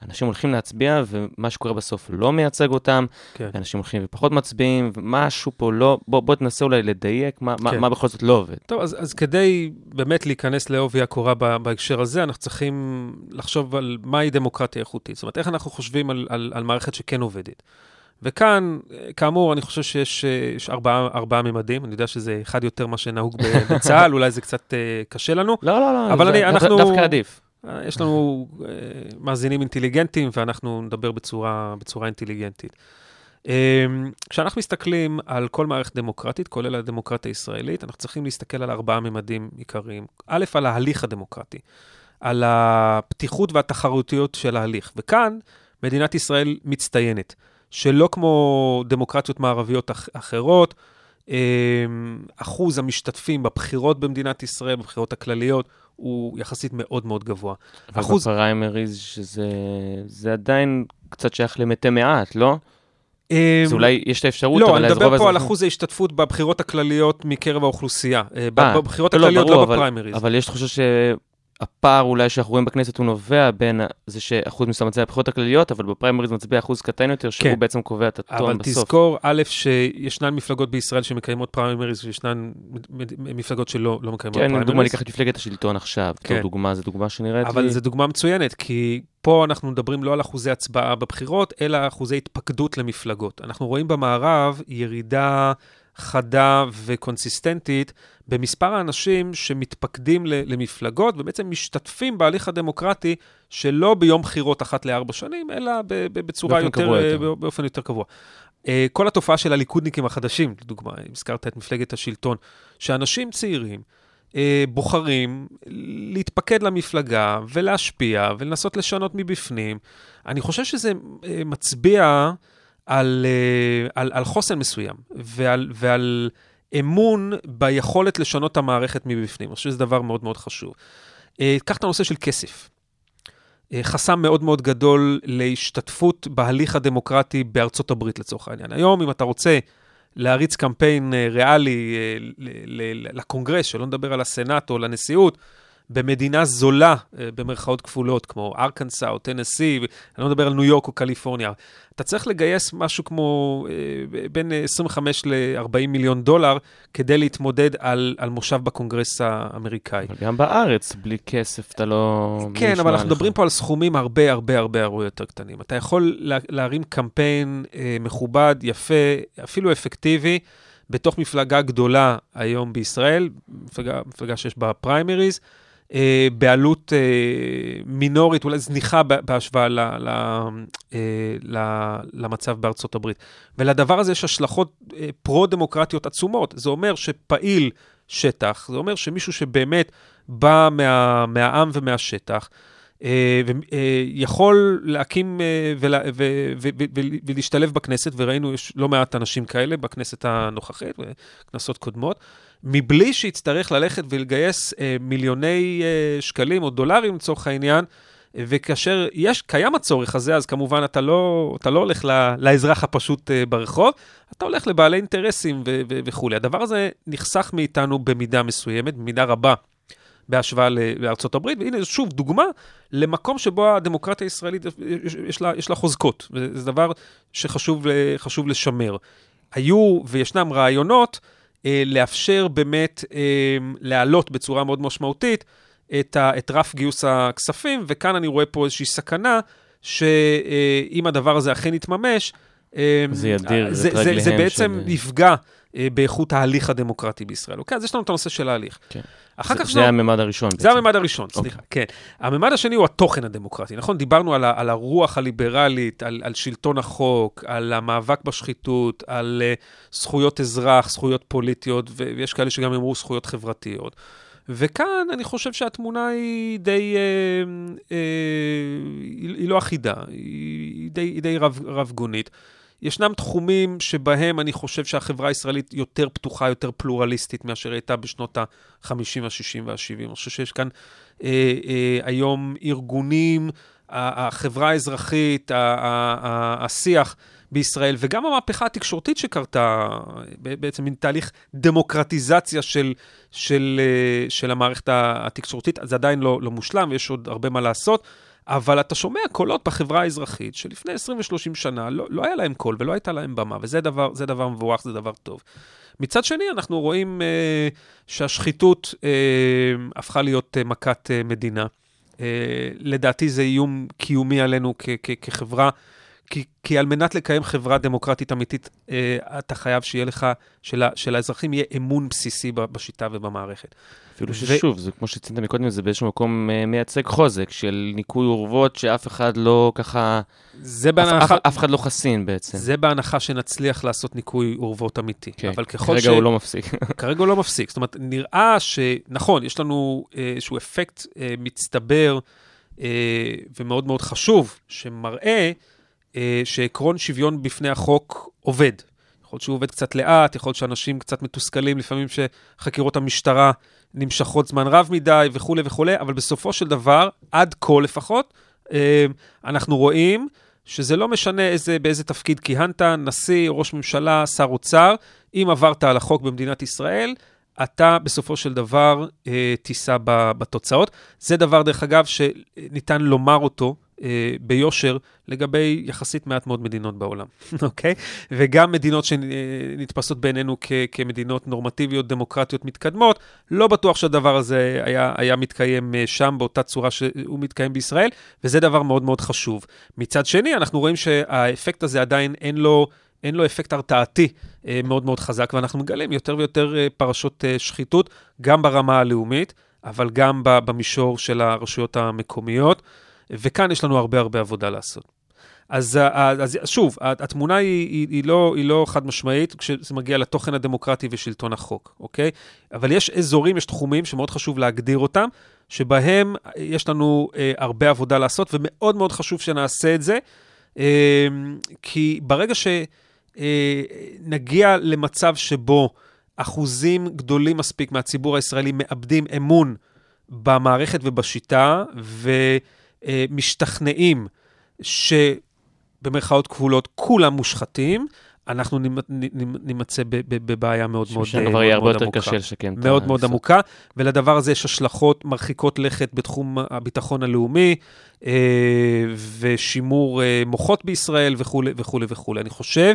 שהאנשים הולכים להצביע ומה שקורה בסוף לא מייצג אותם, כן. ואנשים הולכים ופחות מצביעים, ומשהו פה לא... בוא, בוא תנסה אולי לדייק מה, מה, כן. מה בכל זאת לא עובד. טוב, אז, אז כדי באמת להיכנס לעובי הקורה בהקשר הזה, אנחנו צריכים לחשוב על מהי דמוקרטיה איכותית. זאת אומרת, איך אנחנו חושבים על, על, על מערכת שכן עובדת. וכאן, כאמור, אני חושב שיש יש ארבעה, ארבעה ממדים. אני יודע שזה אחד יותר מה שנהוג בצה"ל, אולי זה קצת אה, קשה לנו. לא, לא, לא, אבל זה אני- אנחנו- דווקא עדיף. יש לנו אה, מאזינים אינטליגנטים, ואנחנו נדבר בצורה, בצורה אינטליגנטית. אה, כשאנחנו מסתכלים על כל מערכת דמוקרטית, כולל הדמוקרטיה הישראלית, אנחנו צריכים להסתכל על ארבעה ממדים עיקריים. א', על ההליך הדמוקרטי, על הפתיחות והתחרותיות של ההליך. וכאן מדינת ישראל מצטיינת, שלא כמו דמוקרטיות מערביות אח- אחרות, אה, אחוז המשתתפים בבחירות במדינת ישראל, בבחירות הכלליות, הוא יחסית מאוד מאוד גבוה. אבל אחוז- בפריימריז, שזה זה עדיין קצת שייך למתי מעט, לא? אז אולי יש את האפשרות, לא, אבל אני אז רוב מדבר פה על אחוז ההשתתפות בבחירות הכלליות מקרב האוכלוסייה. אה, אה, בבחירות לא, לא, הכלליות, לא בפריימריז. אבל יש תחושה שהפער אולי שאנחנו רואים בכנסת הוא נובע בין זה שאחוז מסוים מצביע בבחירות הכלליות, אבל בפריימריז מצביע אחוז קטן יותר, שהוא כן. בעצם קובע את הטון אבל בסוף. תזכור, א', שישנן מפלגות בישראל שמקיימות פריימריז וישנן מפלגות שלא לא מקיימות כן, לדוגמה, פריימריז. ניקח את מפלגת השלטון עכשיו, כן. דוגמה, זו דוגמה שנראית לי... אבל זו דוגמה מצוינת, כי פה אנחנו מדברים לא על אחוזי הצבעה בבחירות, אלא אחוזי התפקדות למפלגות. אנחנו רואים במערב ירידה חדה וקונסיסטנטית במספר האנשים שמתפקדים למפלגות ובעצם משתתפים בהליך הדמוקרטי שלא ביום בחירות אחת לארבע שנים, אלא בצורה יותר, אה, יותר. באופן יותר קבוע. אה, כל התופעה של הליכודניקים החדשים, לדוגמה, הזכרת את מפלגת השלטון, שאנשים צעירים אה, בוחרים להתפקד למפלגה ולהשפיע ולנסות לשנות מבפנים. אני חושב שזה אה, מצביע על, אה, על, על חוסן מסוים ועל, ועל אמון ביכולת לשנות את המערכת מבפנים. אני חושב שזה דבר מאוד מאוד חשוב. אה, קח את הנושא של כסף. אה, חסם מאוד מאוד גדול להשתתפות בהליך הדמוקרטי בארצות הברית לצורך העניין. היום, אם אתה רוצה להריץ קמפיין ריאלי לקונגרס, שלא נדבר על הסנאט או לנשיאות, במדינה זולה, אה, במרכאות כפולות, כמו ארקנסה או טנסי, אני לא מדבר על ניו יורק או קליפורניה, אתה צריך לגייס משהו כמו אה, בין אה, 25 ל-40 מיליון דולר כדי להתמודד על, על מושב בקונגרס האמריקאי. גם בארץ, בלי כסף אתה לא... כן, אבל אנחנו? מדברים פה על סכומים הרבה הרבה הרבה הרבה יותר קטנים. אתה יכול לה, להרים קמפיין אה, מכובד, יפה, אפילו אפקטיבי, בתוך מפלגה גדולה היום בישראל, מפלגה, מפלגה שיש בה פריימריז, אה, בעלות אה, מינורית, אולי זניחה בהשוואה ל, ל, אה, ל, למצב בארצות הברית. ולדבר הזה יש השלכות אה, פרו-דמוקרטיות עצומות. זה אומר שפעיל שטח, זה אומר שמישהו שבאמת בא מה, מהעם ומהשטח, ויכול להקים אה, ולה- ו- ו- ו- ו- ולהשתלב בכנסת, וראינו, יש לא מעט אנשים כאלה בכנסת הנוכחית וכנסות קודמות, מבלי שיצטרך ללכת ולגייס אה, מיליוני אה, שקלים או דולרים לצורך העניין, וכאשר יש, קיים הצורך הזה, אז כמובן אתה לא, אתה לא הולך לאזרח הפשוט אה, ברחוב, אתה הולך לבעלי אינטרסים וכולי. הדבר הזה נחסך מאיתנו במידה מסוימת, במידה רבה. בהשוואה לארצות הברית, והנה שוב דוגמה למקום שבו הדמוקרטיה הישראלית יש, לה, יש לה חוזקות, וזה דבר שחשוב חשוב לשמר. היו וישנם רעיונות אה, לאפשר באמת אה, להעלות בצורה מאוד משמעותית את, ה, את רף גיוס הכספים, וכאן אני רואה פה איזושהי סכנה, שאם הדבר הזה אכן יתממש, אה, זה ידיר את זה, זה, רגליהם זה בעצם של- יפגע באיכות ההליך הדמוקרטי בישראל. אוקיי? אז יש לנו את הנושא של ההליך. כן. אחר זה- כך זה לנו- הממד הראשון בעצם. זה הממד הראשון, אוקיי. סליחה, כן. הממד השני הוא התוכן הדמוקרטי, נכון? דיברנו על, על הרוח הליברלית, על, על שלטון החוק, על המאבק בשחיתות, על uh, זכויות אזרח, זכויות פוליטיות, ויש כאלה שגם אמרו זכויות חברתיות. וכאן אני חושב שהתמונה היא די, אה, אה, היא, היא לא אחידה, היא, היא די, היא די רב, רב-גונית. ישנם תחומים שבהם אני חושב שהחברה הישראלית יותר פתוחה, יותר פלורליסטית מאשר הייתה בשנות ה-50, ה-60 וה-70. אני חושב שיש כאן אה, אה, היום ארגונים, החברה האזרחית, השיח בישראל, וגם המהפכה התקשורתית שקרתה, בעצם מין תהליך דמוקרטיזציה של, של, אה, של המערכת התקשורתית. זה עדיין לא, לא מושלם, יש עוד הרבה מה לעשות. אבל אתה שומע קולות בחברה האזרחית שלפני 20 ו-30 שנה לא, לא היה להם קול ולא הייתה להם במה, וזה דבר, זה דבר מבורך, זה דבר טוב. מצד שני, אנחנו רואים אה, שהשחיתות אה, הפכה להיות אה, מכת אה, מדינה. אה, לדעתי זה איום קיומי עלינו כ- כ- כחברה, כי, כי על מנת לקיים חברה דמוקרטית אמיתית, אה, אתה חייב שיהיה לך, של, שלאזרחים יהיה אמון בסיסי ב- בשיטה ובמערכת. אפילו ו- ששוב, זה כמו שציינת מקודם, זה באיזשהו מקום אה, מייצג חוזק של ניקוי אורוות שאף אחד לא ככה, זה אף, בהנחה, אף, אף אחד לא חסין בעצם. זה בהנחה שנצליח לעשות ניקוי אורוות אמיתי. כן, אבל ככל כרגע ש... הוא לא מפסיק. כרגע הוא לא מפסיק. זאת אומרת, נראה שנכון, יש לנו אה, איזשהו אפקט אה, מצטבר אה, ומאוד מאוד חשוב, שמראה אה, שעקרון שוויון בפני החוק עובד. יכול להיות שהוא עובד קצת לאט, יכול להיות שאנשים קצת מתוסכלים, לפעמים שחקירות המשטרה נמשכות זמן רב מדי וכולי וכולי, אבל בסופו של דבר, עד כה לפחות, אה, אנחנו רואים שזה לא משנה איזה, באיזה תפקיד כיהנת, נשיא, ראש ממשלה, שר אוצר, אם עברת על החוק במדינת ישראל, אתה בסופו של דבר אה, תישא בתוצאות. זה דבר, דרך אגב, שניתן לומר אותו אה, ביושר לגבי יחסית מעט מאוד מדינות בעולם, אוקיי? וגם מדינות שנתפסות בעינינו כ- כמדינות נורמטיביות, דמוקרטיות מתקדמות, לא בטוח שהדבר הזה היה, היה מתקיים אה, שם באותה צורה שהוא מתקיים בישראל, וזה דבר מאוד מאוד חשוב. מצד שני, אנחנו רואים שהאפקט הזה עדיין אין לו... אין לו אפקט הרתעתי אה, מאוד מאוד חזק, ואנחנו מגלים יותר ויותר אה, פרשות שחיתות, גם ברמה הלאומית, אבל גם במישור של הרשויות המקומיות, וכאן יש לנו הרבה הרבה עבודה לעשות. אז, אה, אז שוב, התמונה היא, היא, היא, לא, היא לא חד משמעית כשזה מגיע לתוכן הדמוקרטי ושלטון החוק, אוקיי? אבל יש אזורים, יש תחומים שמאוד חשוב להגדיר אותם, שבהם יש לנו אה, הרבה עבודה לעשות, ומאוד מאוד חשוב שנעשה את זה, אה, כי ברגע שנגיע למצב שבו אחוזים גדולים מספיק מהציבור הישראלי מאבדים אמון במערכת ובשיטה, ומשתכנעים שבמרכאות כפולות כולם מושחתים, אנחנו נימצא בבעיה מאוד מאוד שם כבר יהיה הרבה יותר קשה לשקם. את מאוד מאוד היסוד. עמוקה, ולדבר הזה יש השלכות מרחיקות לכת בתחום הביטחון הלאומי, אה, ושימור אה, מוחות בישראל וכולי וכולי וכולי. אני חושב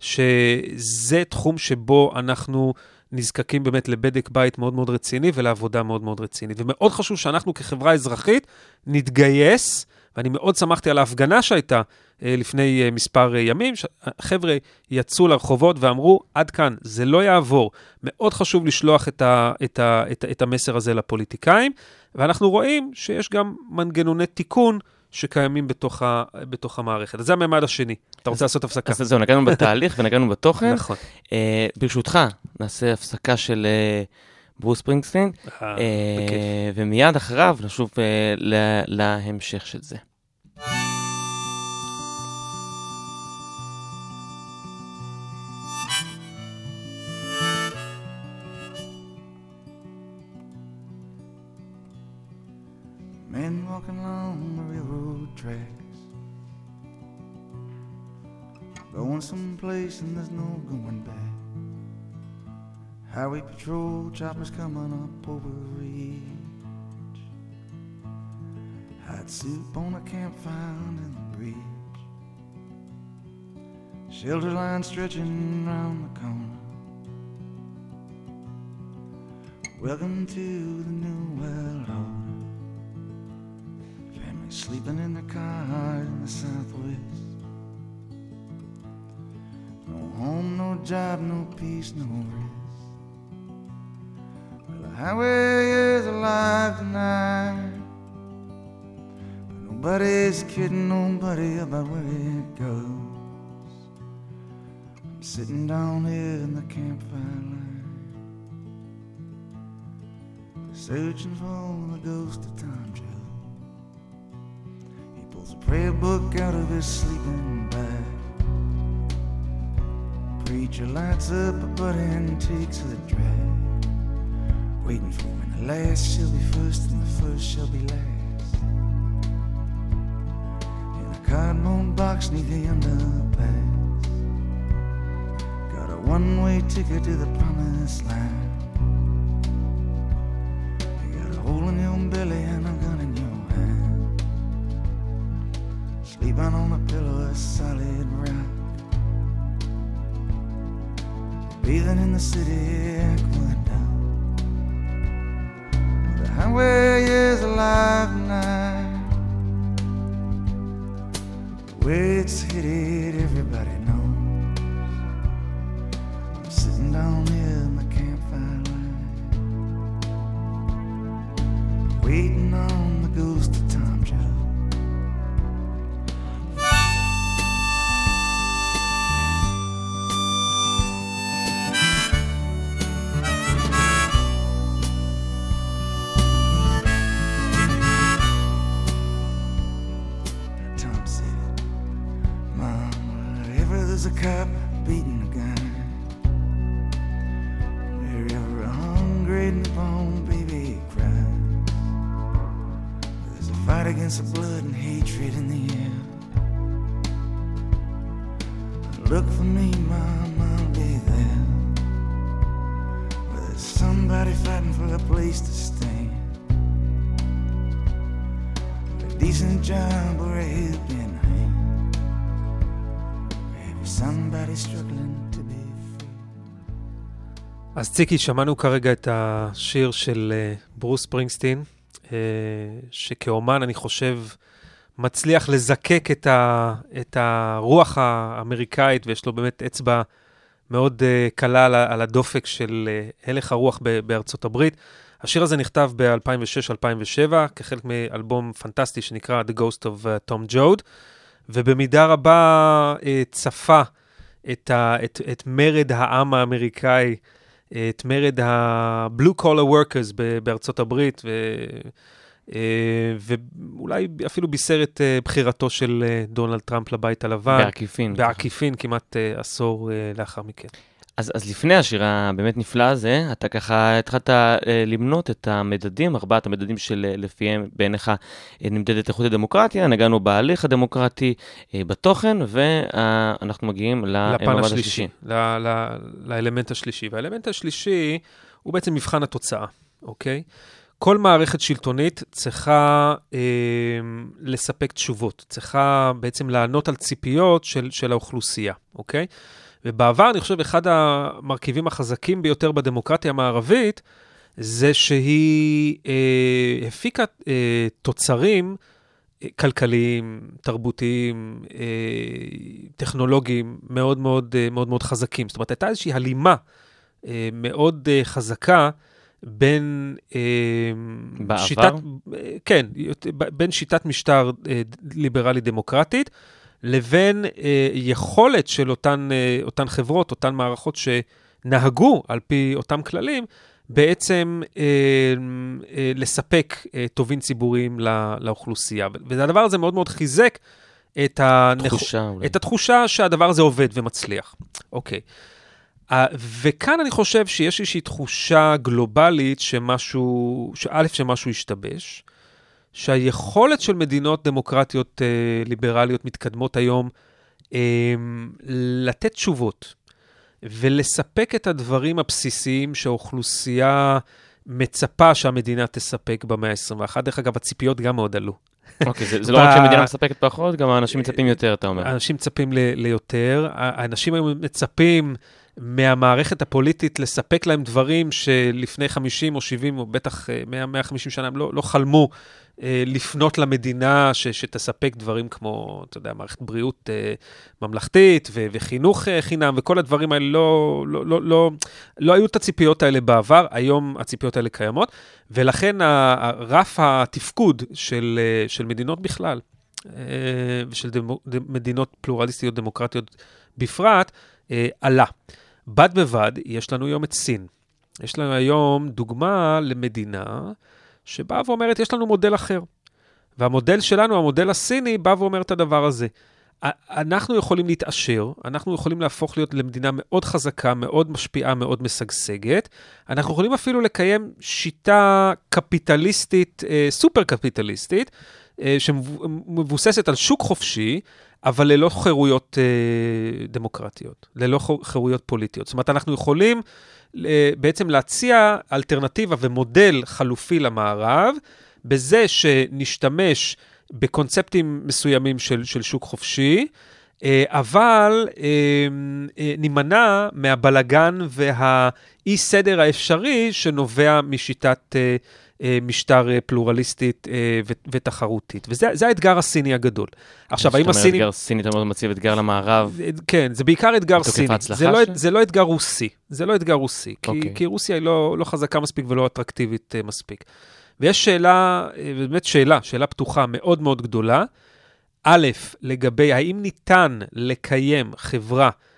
שזה תחום שבו אנחנו נזקקים באמת לבדק בית מאוד מאוד רציני ולעבודה מאוד מאוד רצינית. ומאוד חשוב שאנחנו כחברה אזרחית נתגייס, ואני מאוד שמחתי על ההפגנה שהייתה אה, לפני אה, מספר אה, ימים, חבר'ה יצאו לרחובות ואמרו, עד כאן, זה לא יעבור. מאוד חשוב לשלוח את, ה, את, ה, את, ה, את המסר הזה לפוליטיקאים, ואנחנו רואים שיש גם מנגנוני תיקון שקיימים בתוך, ה, בתוך המערכת. אז זה הממד השני. אתה רוצה לעשות הפסקה? אז זהו, נגענו בתהליך ונגענו בתוכן. נכון. אה, ברשותך, נעשה הפסקה של אה, ברוס ספרינגסטין, אה. ומיד אחריו נשוב להמשך של זה. Men walking along Going someplace and there's no going back. Highway patrol choppers coming up over ridge. Hot soup on a campfire in the bridge. Shelter line stretching round the corner. Welcome to the new world order. Family sleeping in their cars in the southwest. No home, no job, no peace, no rest. Well, the highway is alive tonight. But nobody's kidding nobody about where it goes. I'm sitting down here in the campfire line. Searching for the ghost of Tom Joe. He pulls a prayer book out of his sleeping bag. Preacher lights up a butt and takes the drag. Waiting for when the last shall be first and the first shall be last. In a cardboard box neath the underpass. Got a one way ticket to the promised land. Bathing in the city aqueduct. The highway is alive tonight. The way it's headed, everybody decent job or a helping hand. Maybe somebody struggling to be free. אז ציקי, שמענו כרגע את השיר של אה, ברוס ספרינגסטין, אה, שכאומן, אני חושב, מצליח לזקק את, ה, את הרוח האמריקאית, ויש לו באמת אצבע מאוד אה, קלה על, על הדופק של אה, הלך הרוח ב- בארצות הברית. השיר הזה נכתב ב-2006-2007 כחלק מאלבום פנטסטי שנקרא The Ghost of uh, Tom Joad, ובמידה רבה אה, צפה את, ה, את, את מרד העם האמריקאי, אה, את מרד ה-blue collar workers בארצות הברית, ו, אה, ואולי אפילו בישר את אה, בחירתו של אה, דונלד טראמפ לבית הלבן. בעקיפין. בעקיפין כמעט אה, עשור אה, לאחר מכן. אז, אז לפני השיר הבאמת נפלא הזה, אתה ככה התחלת אה, למנות את המדדים, ארבעת המדדים שלפיהם בעיניך אה, נמדדת איכות הדמוקרטיה, נגענו בהליך הדמוקרטי, אה, בתוכן, ואנחנו מגיעים לפן השלישי, השלישי. ל- ל- לאלמנט השלישי. והאלמנט השלישי הוא בעצם מבחן התוצאה, אוקיי? כל מערכת שלטונית צריכה אה, לספק תשובות, צריכה בעצם לענות על ציפיות של, של האוכלוסייה, אוקיי? ובעבר, אני חושב, אחד המרכיבים החזקים ביותר בדמוקרטיה המערבית, זה שהיא אה, הפיקה אה, תוצרים אה, כלכליים, תרבותיים, אה, טכנולוגיים מאוד מאוד, אה, מאוד מאוד חזקים. זאת אומרת, הייתה איזושהי הלימה אה, מאוד אה, חזקה בין אה, בעבר? שיטת, אה, כן, בין שיטת משטר אה, ליברלי-דמוקרטית, לבין אה, יכולת של אותן, אה, אותן חברות, אותן מערכות שנהגו על פי אותם כללים, בעצם אה, אה, לספק אה, טובין ציבוריים לא, לאוכלוסייה. והדבר הזה מאוד מאוד חיזק את, הנכ... תחושה. את התחושה שהדבר הזה עובד ומצליח. אוקיי. אה, וכאן אני חושב שיש איזושהי תחושה גלובלית שמשהו, שא', שמשהו השתבש, שהיכולת של מדינות דמוקרטיות אה, ליברליות מתקדמות היום אה, לתת תשובות ולספק את הדברים הבסיסיים שהאוכלוסייה מצפה שהמדינה תספק במאה ה-21. דרך אגב, הציפיות גם מאוד עלו. אוקיי, זה זה לא רק שהמדינה מספקת פחות, גם האנשים מצפים יותר, אתה אומר. אנשים מצפים ליותר, האנשים היום מצפים מהמערכת הפוליטית לספק להם דברים שלפני 50 או 70 או בטח אה, 100, 150 שנה הם לא, לא חלמו אה, לפנות למדינה ש, שתספק דברים כמו, אתה יודע, מערכת בריאות אה, ממלכתית ו, וחינוך אה, חינם וכל הדברים האלה לא, לא, לא, לא, לא היו את הציפיות האלה בעבר, היום הציפיות האלה קיימות, ולכן רף התפקוד של, אה, של מדינות בכלל, אה, ושל דמו, מדינות פלורליסטיות דמוקרטיות בפרט, אה, עלה. בד בבד, יש לנו היום את סין. יש לנו היום דוגמה למדינה שבאה ואומרת, יש לנו מודל אחר. והמודל שלנו, המודל הסיני, בא ואומר את הדבר הזה. אנחנו יכולים להתעשר, אנחנו יכולים להפוך להיות למדינה מאוד חזקה, מאוד משפיעה, מאוד משגשגת. אנחנו יכולים אפילו לקיים שיטה קפיטליסטית, אה, סופר קפיטליסטית, שמבוססת על שוק חופשי, אבל ללא חירויות אה, דמוקרטיות, ללא חירויות פוליטיות. זאת אומרת, אנחנו יכולים אה, בעצם להציע אלטרנטיבה ומודל חלופי למערב, בזה שנשתמש בקונספטים מסוימים של, של שוק חופשי, אה, אבל אה, אה, נימנע מהבלגן והאי-סדר האפשרי שנובע משיטת אה, אה, משטר אה, פלורליסטית אה, ותחרותית. וזה זה האתגר הסיני הגדול. עכשיו, האם זאת אומרת. אתגר סיני, אתה אומר, מציב אתגר למערב. כן, זה בעיקר אתגר סיני. זה לא? זה לא אתגר רוסי. זה לא אתגר רוסי. כי, אוקיי. כי רוסיה היא לא, לא חזקה מספיק ולא אטרקטיבית מספיק. ויש שאלה, אה, באמת שאלה, שאלה פתוחה מאוד מאוד גדולה. א', לגבי האם ניתן לקיים חברה אה,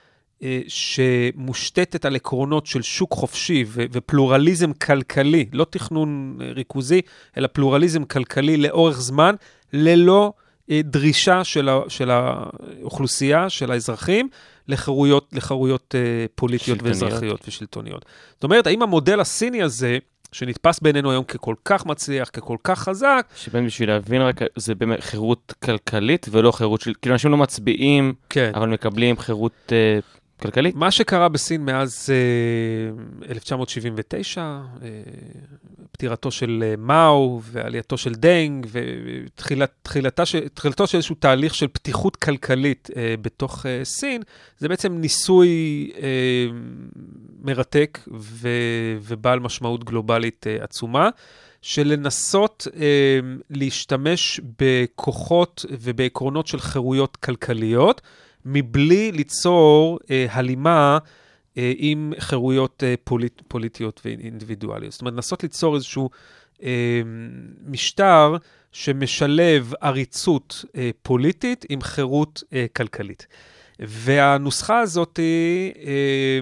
שמושתתת על עקרונות של שוק חופשי ו- ופלורליזם כלכלי, לא תכנון אה, ריכוזי, אלא פלורליזם כלכלי לאורך זמן, ללא אה, דרישה של, ה- של האוכלוסייה, של האזרחים, לחירויות, לחירויות אה, פוליטיות שלטוניות. ואזרחיות ושלטוניות. זאת אומרת, האם המודל הסיני הזה, שנתפס בעינינו היום ככל כך מצליח, ככל כך חזק, שבאמת בשביל להבין רק, זה באמת חירות כלכלית ולא חירות של... כאילו, אנשים לא מצביעים, כן. אבל מקבלים חירות אה, כלכלית. מה שקרה בסין מאז אה, 1979, אה, פטירתו של אה, מאו ועלייתו של דנג, ותחילתו של, איזשהו תהליך של פתיחות כלכלית אה, בתוך אה, סין, זה בעצם ניסוי אה, מרתק ובעל משמעות גלובלית אה, עצומה. של לנסות אה, להשתמש בכוחות ובעקרונות של חירויות כלכליות, מבלי ליצור אה, הלימה אה, עם חירויות אה, פוליט, פוליטיות ואינדיבידואליות. זאת אומרת, לנסות ליצור איזשהו אה, משטר שמשלב עריצות אה, פוליטית עם חירות אה, כלכלית. והנוסחה הזאת, אה,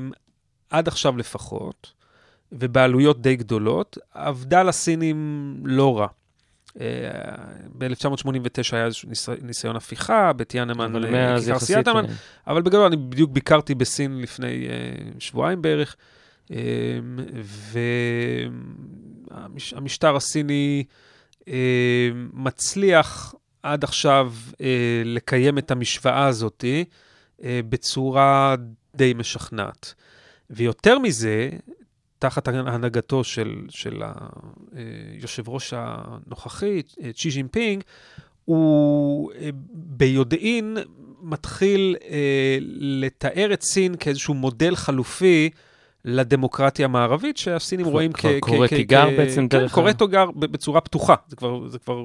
עד עכשיו לפחות, ובעלויות די גדולות, עבדה לסינים לא רע. ב-1989 היה איזשהו ניס- ניסיון הפיכה, בטיאנמן, אבל אה, כיכר. סיאטרמן, אה, אבל בגדול אני בדיוק ביקרתי בסין לפני uh, שבועיים בערך, והמשטר הסיני מצליח עד עכשיו לקיים את המשוואה הזאת בצורה די משכנעת. ויותר מזה, תחת הנהגתו של, של היושב ראש הנוכחי, אה, צ'י ז'ינפינג, הוא אה, ביודעין מתחיל אה, לתאר את סין כאיזשהו מודל חלופי לדמוקרטיה המערבית, שהסינים כבר- רואים כבר קורא תיגר בעצם כן, דרך ה- קורא תיגר בצורה פתוחה, זה כבר, זה כבר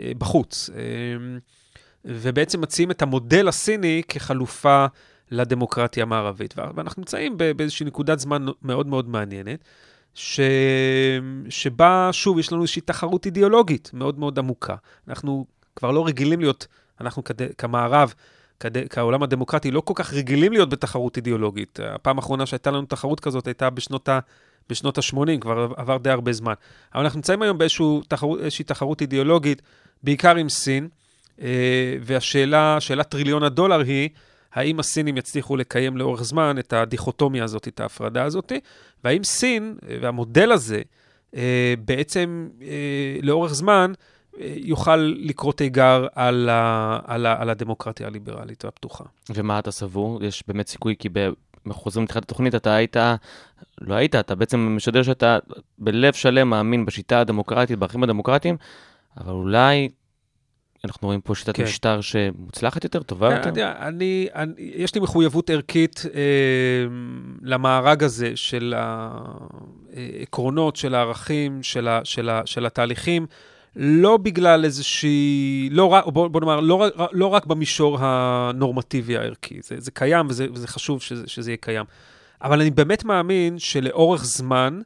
אה, בחוץ. אה, ובעצם מציעים את המודל הסיני כחלופה לדמוקרטיה המערבית. ואנחנו נמצאים באיזושהי נקודת זמן מאוד מאוד מעניינת, ש... שבה, שוב, יש לנו איזושהי תחרות אידיאולוגית מאוד מאוד עמוקה. אנחנו כבר לא רגילים להיות, אנחנו כד... כמערב, כד... כעולם הדמוקרטי, לא כל כך רגילים להיות בתחרות אידיאולוגית. הפעם האחרונה שהייתה לנו תחרות כזאת הייתה בשנות ה... בשנות ה-80, כבר עבר די הרבה זמן. אבל אנחנו נמצאים היום באיזושהי תחרות אידיאולוגית, בעיקר עם סין, אה, והשאלה, שאלת טריליון הדולר היא, האם הסינים יצליחו לקיים לאורך זמן את הדיכוטומיה הזאת, את ההפרדה הזאת, והאם סין והמודל הזה אה, בעצם אה, לאורך זמן יוכל לקרוא תיגר על, ה, על, ה, על הדמוקרטיה הליברלית והפתוחה. ומה אתה סבור? יש באמת סיכוי, כי אנחנו חוזרים לתחילת התוכנית, אתה היית, לא היית, אתה בעצם משדר שאתה בלב שלם מאמין בשיטה הדמוקרטית, בערכים הדמוקרטיים, אבל אולי אנחנו רואים פה שיטת כן. משטר שמוצלחת יותר, טובה כן, יותר? אני, אני, אני, יש לי מחויבות ערכית אה, למארג הזה של העקרונות, של הערכים, של, ה, של, ה, של התהליכים. לא בגלל איזושהי, לא רק, בוא, בוא נאמר, לא, לא רק במישור הנורמטיבי הערכי, זה, זה קיים וזה, וזה חשוב שזה, שזה יהיה קיים. אבל אני באמת מאמין שלאורך זמן,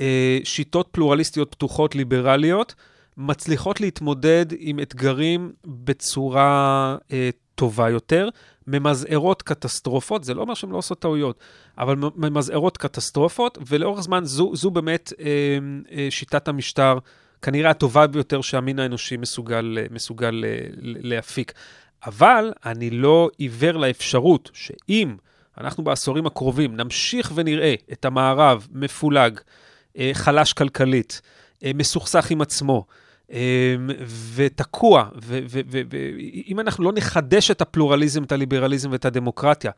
אה, שיטות פלורליסטיות פתוחות, ליברליות, מצליחות להתמודד עם אתגרים בצורה אה, טובה יותר, ממזערות קטסטרופות, זה לא אומר שהן לא עושות טעויות, אבל ממזערות קטסטרופות, ולאורך זמן זו, זו באמת אה, אה, שיטת המשטר כנראה הטובה ביותר שהמין האנושי מסוגל, מסוגל אה, להפיק. אבל אני לא עיוור לאפשרות שאם אנחנו בעשורים הקרובים נמשיך ונראה את המערב מפולג, אה, חלש כלכלית, אה, מסוכסך עם עצמו, ותקוע, ואם אנחנו לא נחדש את הפלורליזם, את הליברליזם ואת הדמוקרטיה,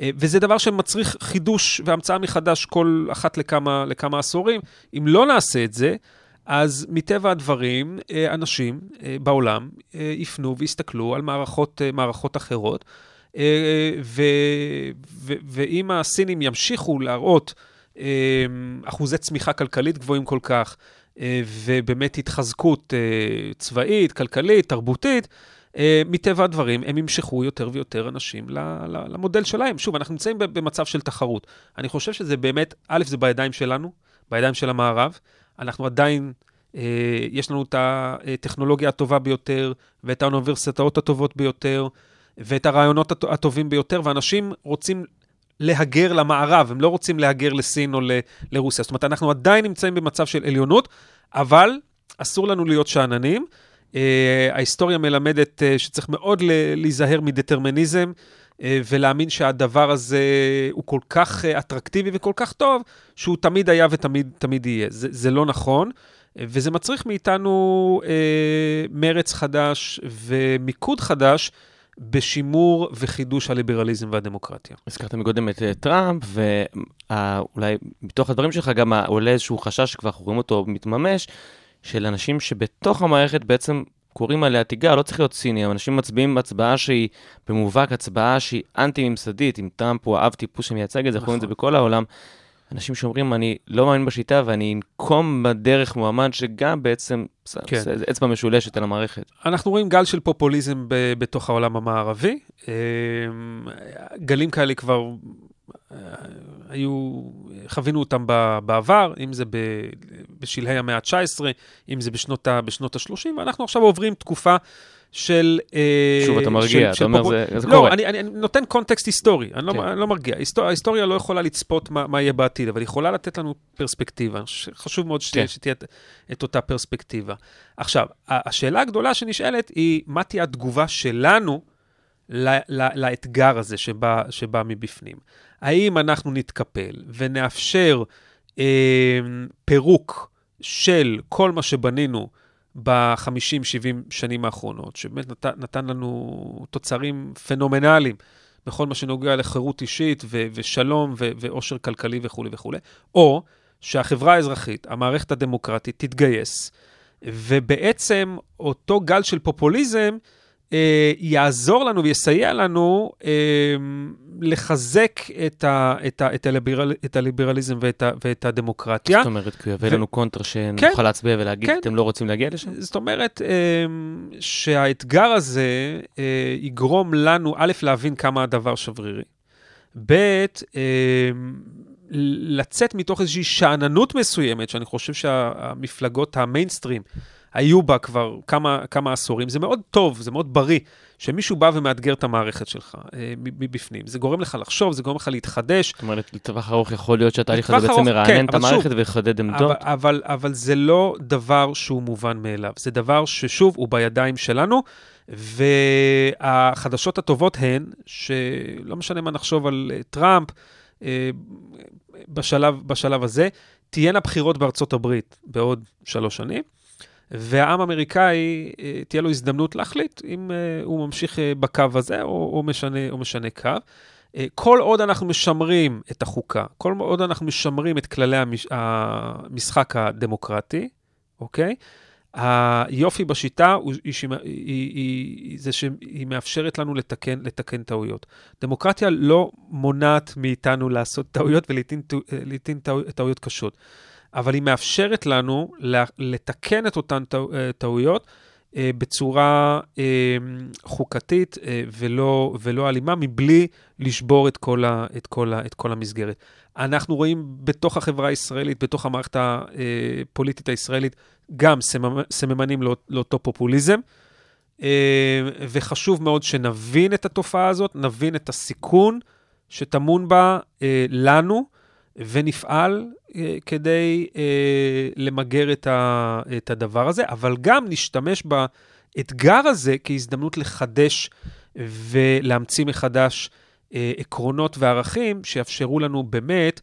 וזה דבר שמצריך חידוש והמצאה מחדש כל אחת לכמה, לכמה עשורים, אם לא נעשה את זה, אז מטבע הדברים, אה, אנשים אה, בעולם אה, יפנו ויסתכלו על מערכות, מערכות אחרות, ו, ו, ואם הסינים ימשיכו להראות אחוזי צמיחה כלכלית גבוהים כל כך, ובאמת התחזקות צבאית, כלכלית, תרבותית, מטבע הדברים, הם ימשכו יותר ויותר אנשים למודל שלהם. שוב, אנחנו נמצאים במצב של תחרות. אני חושב שזה באמת, א', זה בידיים שלנו, בידיים של המערב. אנחנו עדיין, אה, יש לנו את הטכנולוגיה הטובה ביותר, ואת האוניברסיטאות הטובות ביותר, ואת הרעיונות הטובים ביותר, ואנשים רוצים להגר למערב, הם לא רוצים להגר לסין או ל- לרוסיה. זאת אומרת, אנחנו עדיין נמצאים במצב של עליונות, אבל אסור לנו להיות שאננים. Uh, ההיסטוריה מלמדת uh, שצריך מאוד להיזהר מדטרמיניזם. אה, ולהאמין שהדבר הזה הוא כל כך אה, אטרקטיבי וכל כך טוב, שהוא תמיד היה ותמיד תמיד יהיה. זה, זה לא נכון, אה, וזה מצריך מאיתנו אה, מרץ חדש ומיקוד חדש. בשימור וחידוש הליברליזם והדמוקרטיה. הזכרת מקודם את טראמפ, ואולי מתוך הדברים שלך גם עולה איזשהו חשש שכבר אנחנו רואים אותו מתממש, של אנשים שבתוך המערכת בעצם קוראים עליה תיגר, לא צריך להיות ציני, אנשים מצביעים בהצבעה שהיא במובהק הצבעה שהיא אנטי-ממסדית, אם טראמפ הוא האב טיפוס שמייצג את זה, אנחנו רואים את זה נכון. בכל העולם. אנשים שאומרים, אני לא מאמין בשיטה ואני אנקום בדרך מועמד שגם בעצם כן. אצבע משולשת על המערכת. אנחנו רואים גל של פופוליזם ב- בתוך העולם המערבי. אמ, גלים כאלה כבר אה, היו, חווינו אותם בעבר, אם זה בשלהי המאה ה-19, אם זה בשנות ה-30, ואנחנו עכשיו עוברים תקופה של... אה, שוב, אתה מרגיע, אתה אומר, זה, זה לא, קורה. לא, אני, אני נותן קונטקסט היסטורי, אני, לא כן. לא, אני לא מרגיע. ההיסטוריה, ההיסטוריה לא יכולה לצפות מה, מה יהיה בעתיד, אבל היא יכולה לתת לנו פרספקטיבה. חשוב מאוד כן. שתהיה את, את אותה פרספקטיבה. עכשיו, השאלה הגדולה שנשאלת היא, מה תהיה התגובה שלנו ל, ל, לאתגר הזה שבא, שבא מבפנים? האם אנחנו נתקפל ונאפשר אה, פירוק של כל מה שבנינו ב-50-70 שנים האחרונות, שבאמת נת, נתן לנו תוצרים פנומנליים בכל מה שנוגע לחירות אישית ו- ושלום ו- ואושר כלכלי וכולי וכולי, או שהחברה האזרחית, המערכת הדמוקרטית, תתגייס, ובעצם אותו גל של פופוליזם יעזור לנו ויסייע לנו אה, לחזק את, ה, את, ה, את, הליברל, את הליברליזם ואת, ה, ואת הדמוקרטיה. זאת אומרת, כי יביא ו... לנו קונטר שנוכל כן, להצביע ולהגיד, כן. אתם לא רוצים להגיע לשם? זאת אומרת, אה, שהאתגר הזה אה, יגרום לנו, א', להבין כמה הדבר שברירי, ב', אה, לצאת מתוך איזושהי שאננות מסוימת, שאני חושב שהמפלגות המיינסטרים, היו בה כבר כמה, כמה עשורים. זה מאוד טוב, זה מאוד בריא, שמישהו בא ומאתגר את המערכת שלך אה, מבפנים. זה גורם לך לחשוב, זה גורם לך להתחדש. זאת אומרת, לטווח ארוך יכול להיות שהתהליך הזה בעצם מרענן כן, את המערכת שוב, ויחדד עמדות. אבל, אבל, אבל זה לא דבר שהוא מובן מאליו, זה דבר ששוב, הוא בידיים שלנו, והחדשות הטובות הן, שלא משנה מה נחשוב על אה, טראמפ, אה, בשלב, בשלב הזה, תהיינה בחירות בארצות הברית בעוד שלוש שנים, והעם האמריקאי, אה, תהיה לו הזדמנות להחליט אם אה, הוא ממשיך אה, בקו הזה או, או, משנה, או משנה קו. כל עוד אנחנו משמרים את החוקה, כל עוד אנחנו משמרים את כללי המש... המשחק הדמוקרטי, אוקיי? היופי בשיטה הוא, היא, היא, היא, היא, זה שהיא מאפשרת לנו לתקן, לתקן טעויות. דמוקרטיה לא מונעת מאיתנו לעשות טעויות ולעיתים טעו, טעויות קשות, אבל היא מאפשרת לנו לתקן את אותן טעו, טעויות אה, בצורה אה, חוקתית אה, ולא, ולא אלימה, מבלי לשבור את כל, ה, את, כל ה, את כל המסגרת. אנחנו רואים בתוך החברה הישראלית, בתוך המערכת הפוליטית הישראלית, גם סממנים לא, לאותו פופוליזם, וחשוב מאוד שנבין את התופעה הזאת, נבין את הסיכון שטמון בה לנו, ונפעל כדי למגר את הדבר הזה, אבל גם נשתמש באתגר הזה כהזדמנות לחדש ולהמציא מחדש עקרונות וערכים שיאפשרו לנו באמת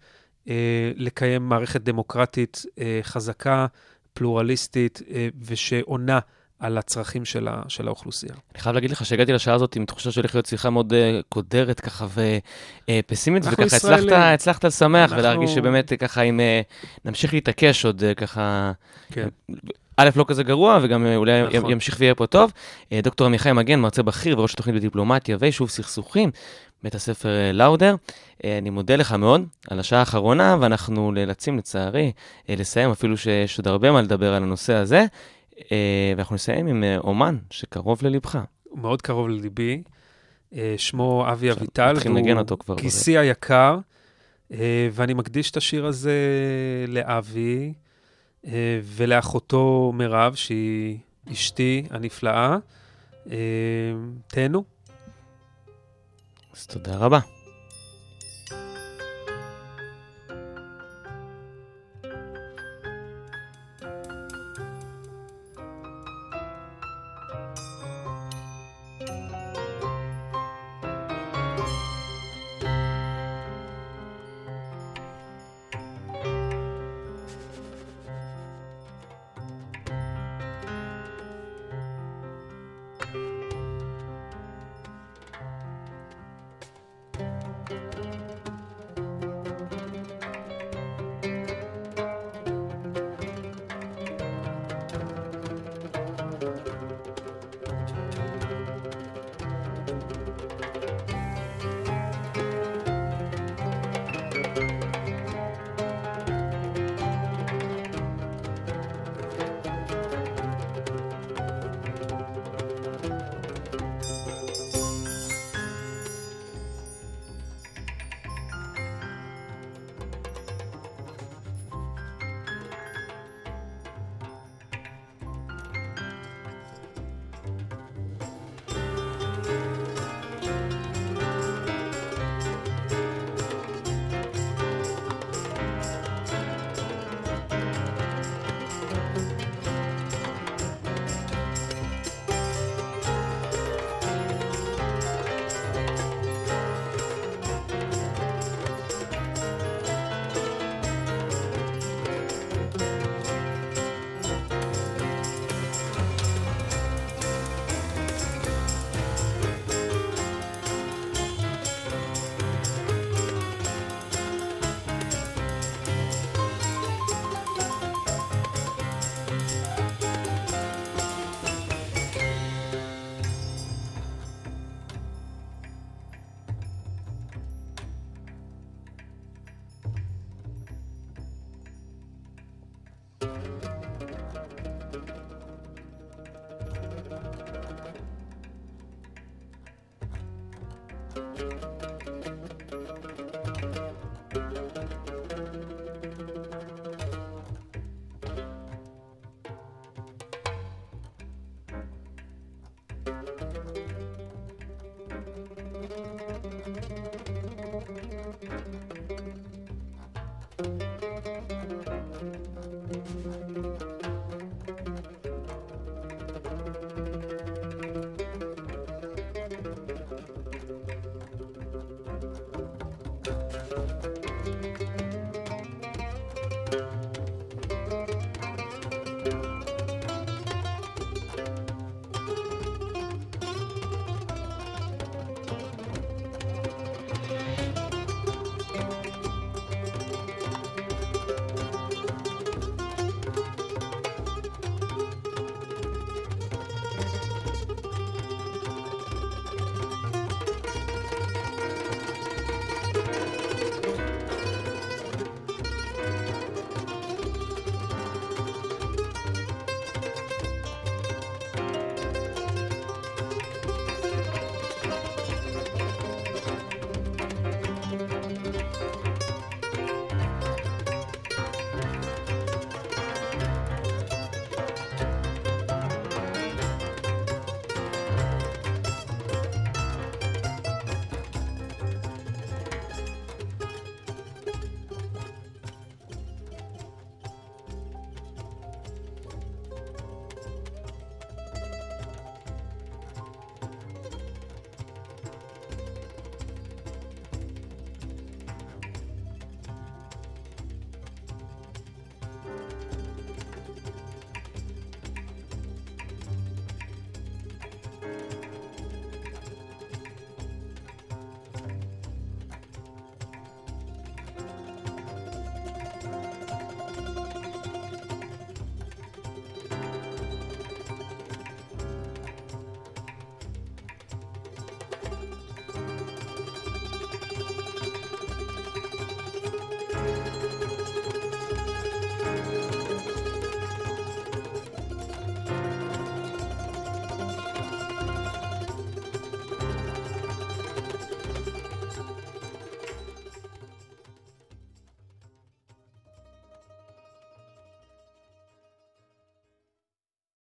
לקיים מערכת דמוקרטית חזקה, פלורליסטית ושעונה על הצרכים של, ה, של האוכלוסייה. אני חייב להגיד לך שהגעתי לשעה הזאת עם תחושה שהולכת להיות שיחה מאוד uh, קודרת ככה ופסימית, וככה הצלחת, הצלחת לשמח אנחנו... ולהרגיש שבאמת ככה אם uh, נמשיך להתעקש עוד uh, ככה... כן. א', לא כזה גרוע, וגם אולי נכון. ימשיך ויהיה פה טוב. דוקטור עמיחי מגן, מרצה בכיר וראש התוכנית בדיפלומטיה ויישוב סכסוכים, בית הספר לאודר. אני מודה לך מאוד על השעה האחרונה, ואנחנו נאלצים לצערי לסיים, אפילו שיש עוד הרבה מה לדבר על הנושא הזה. ואנחנו נסיים עם אומן שקרוב ללבך. הוא מאוד קרוב לליבי. שמו אבי אביטל, והוא גיסי היקר, ואני מקדיש את השיר הזה לאבי ולאחותו מירב, שהיא אשתי הנפלאה. תהנו. אז תודה רבה.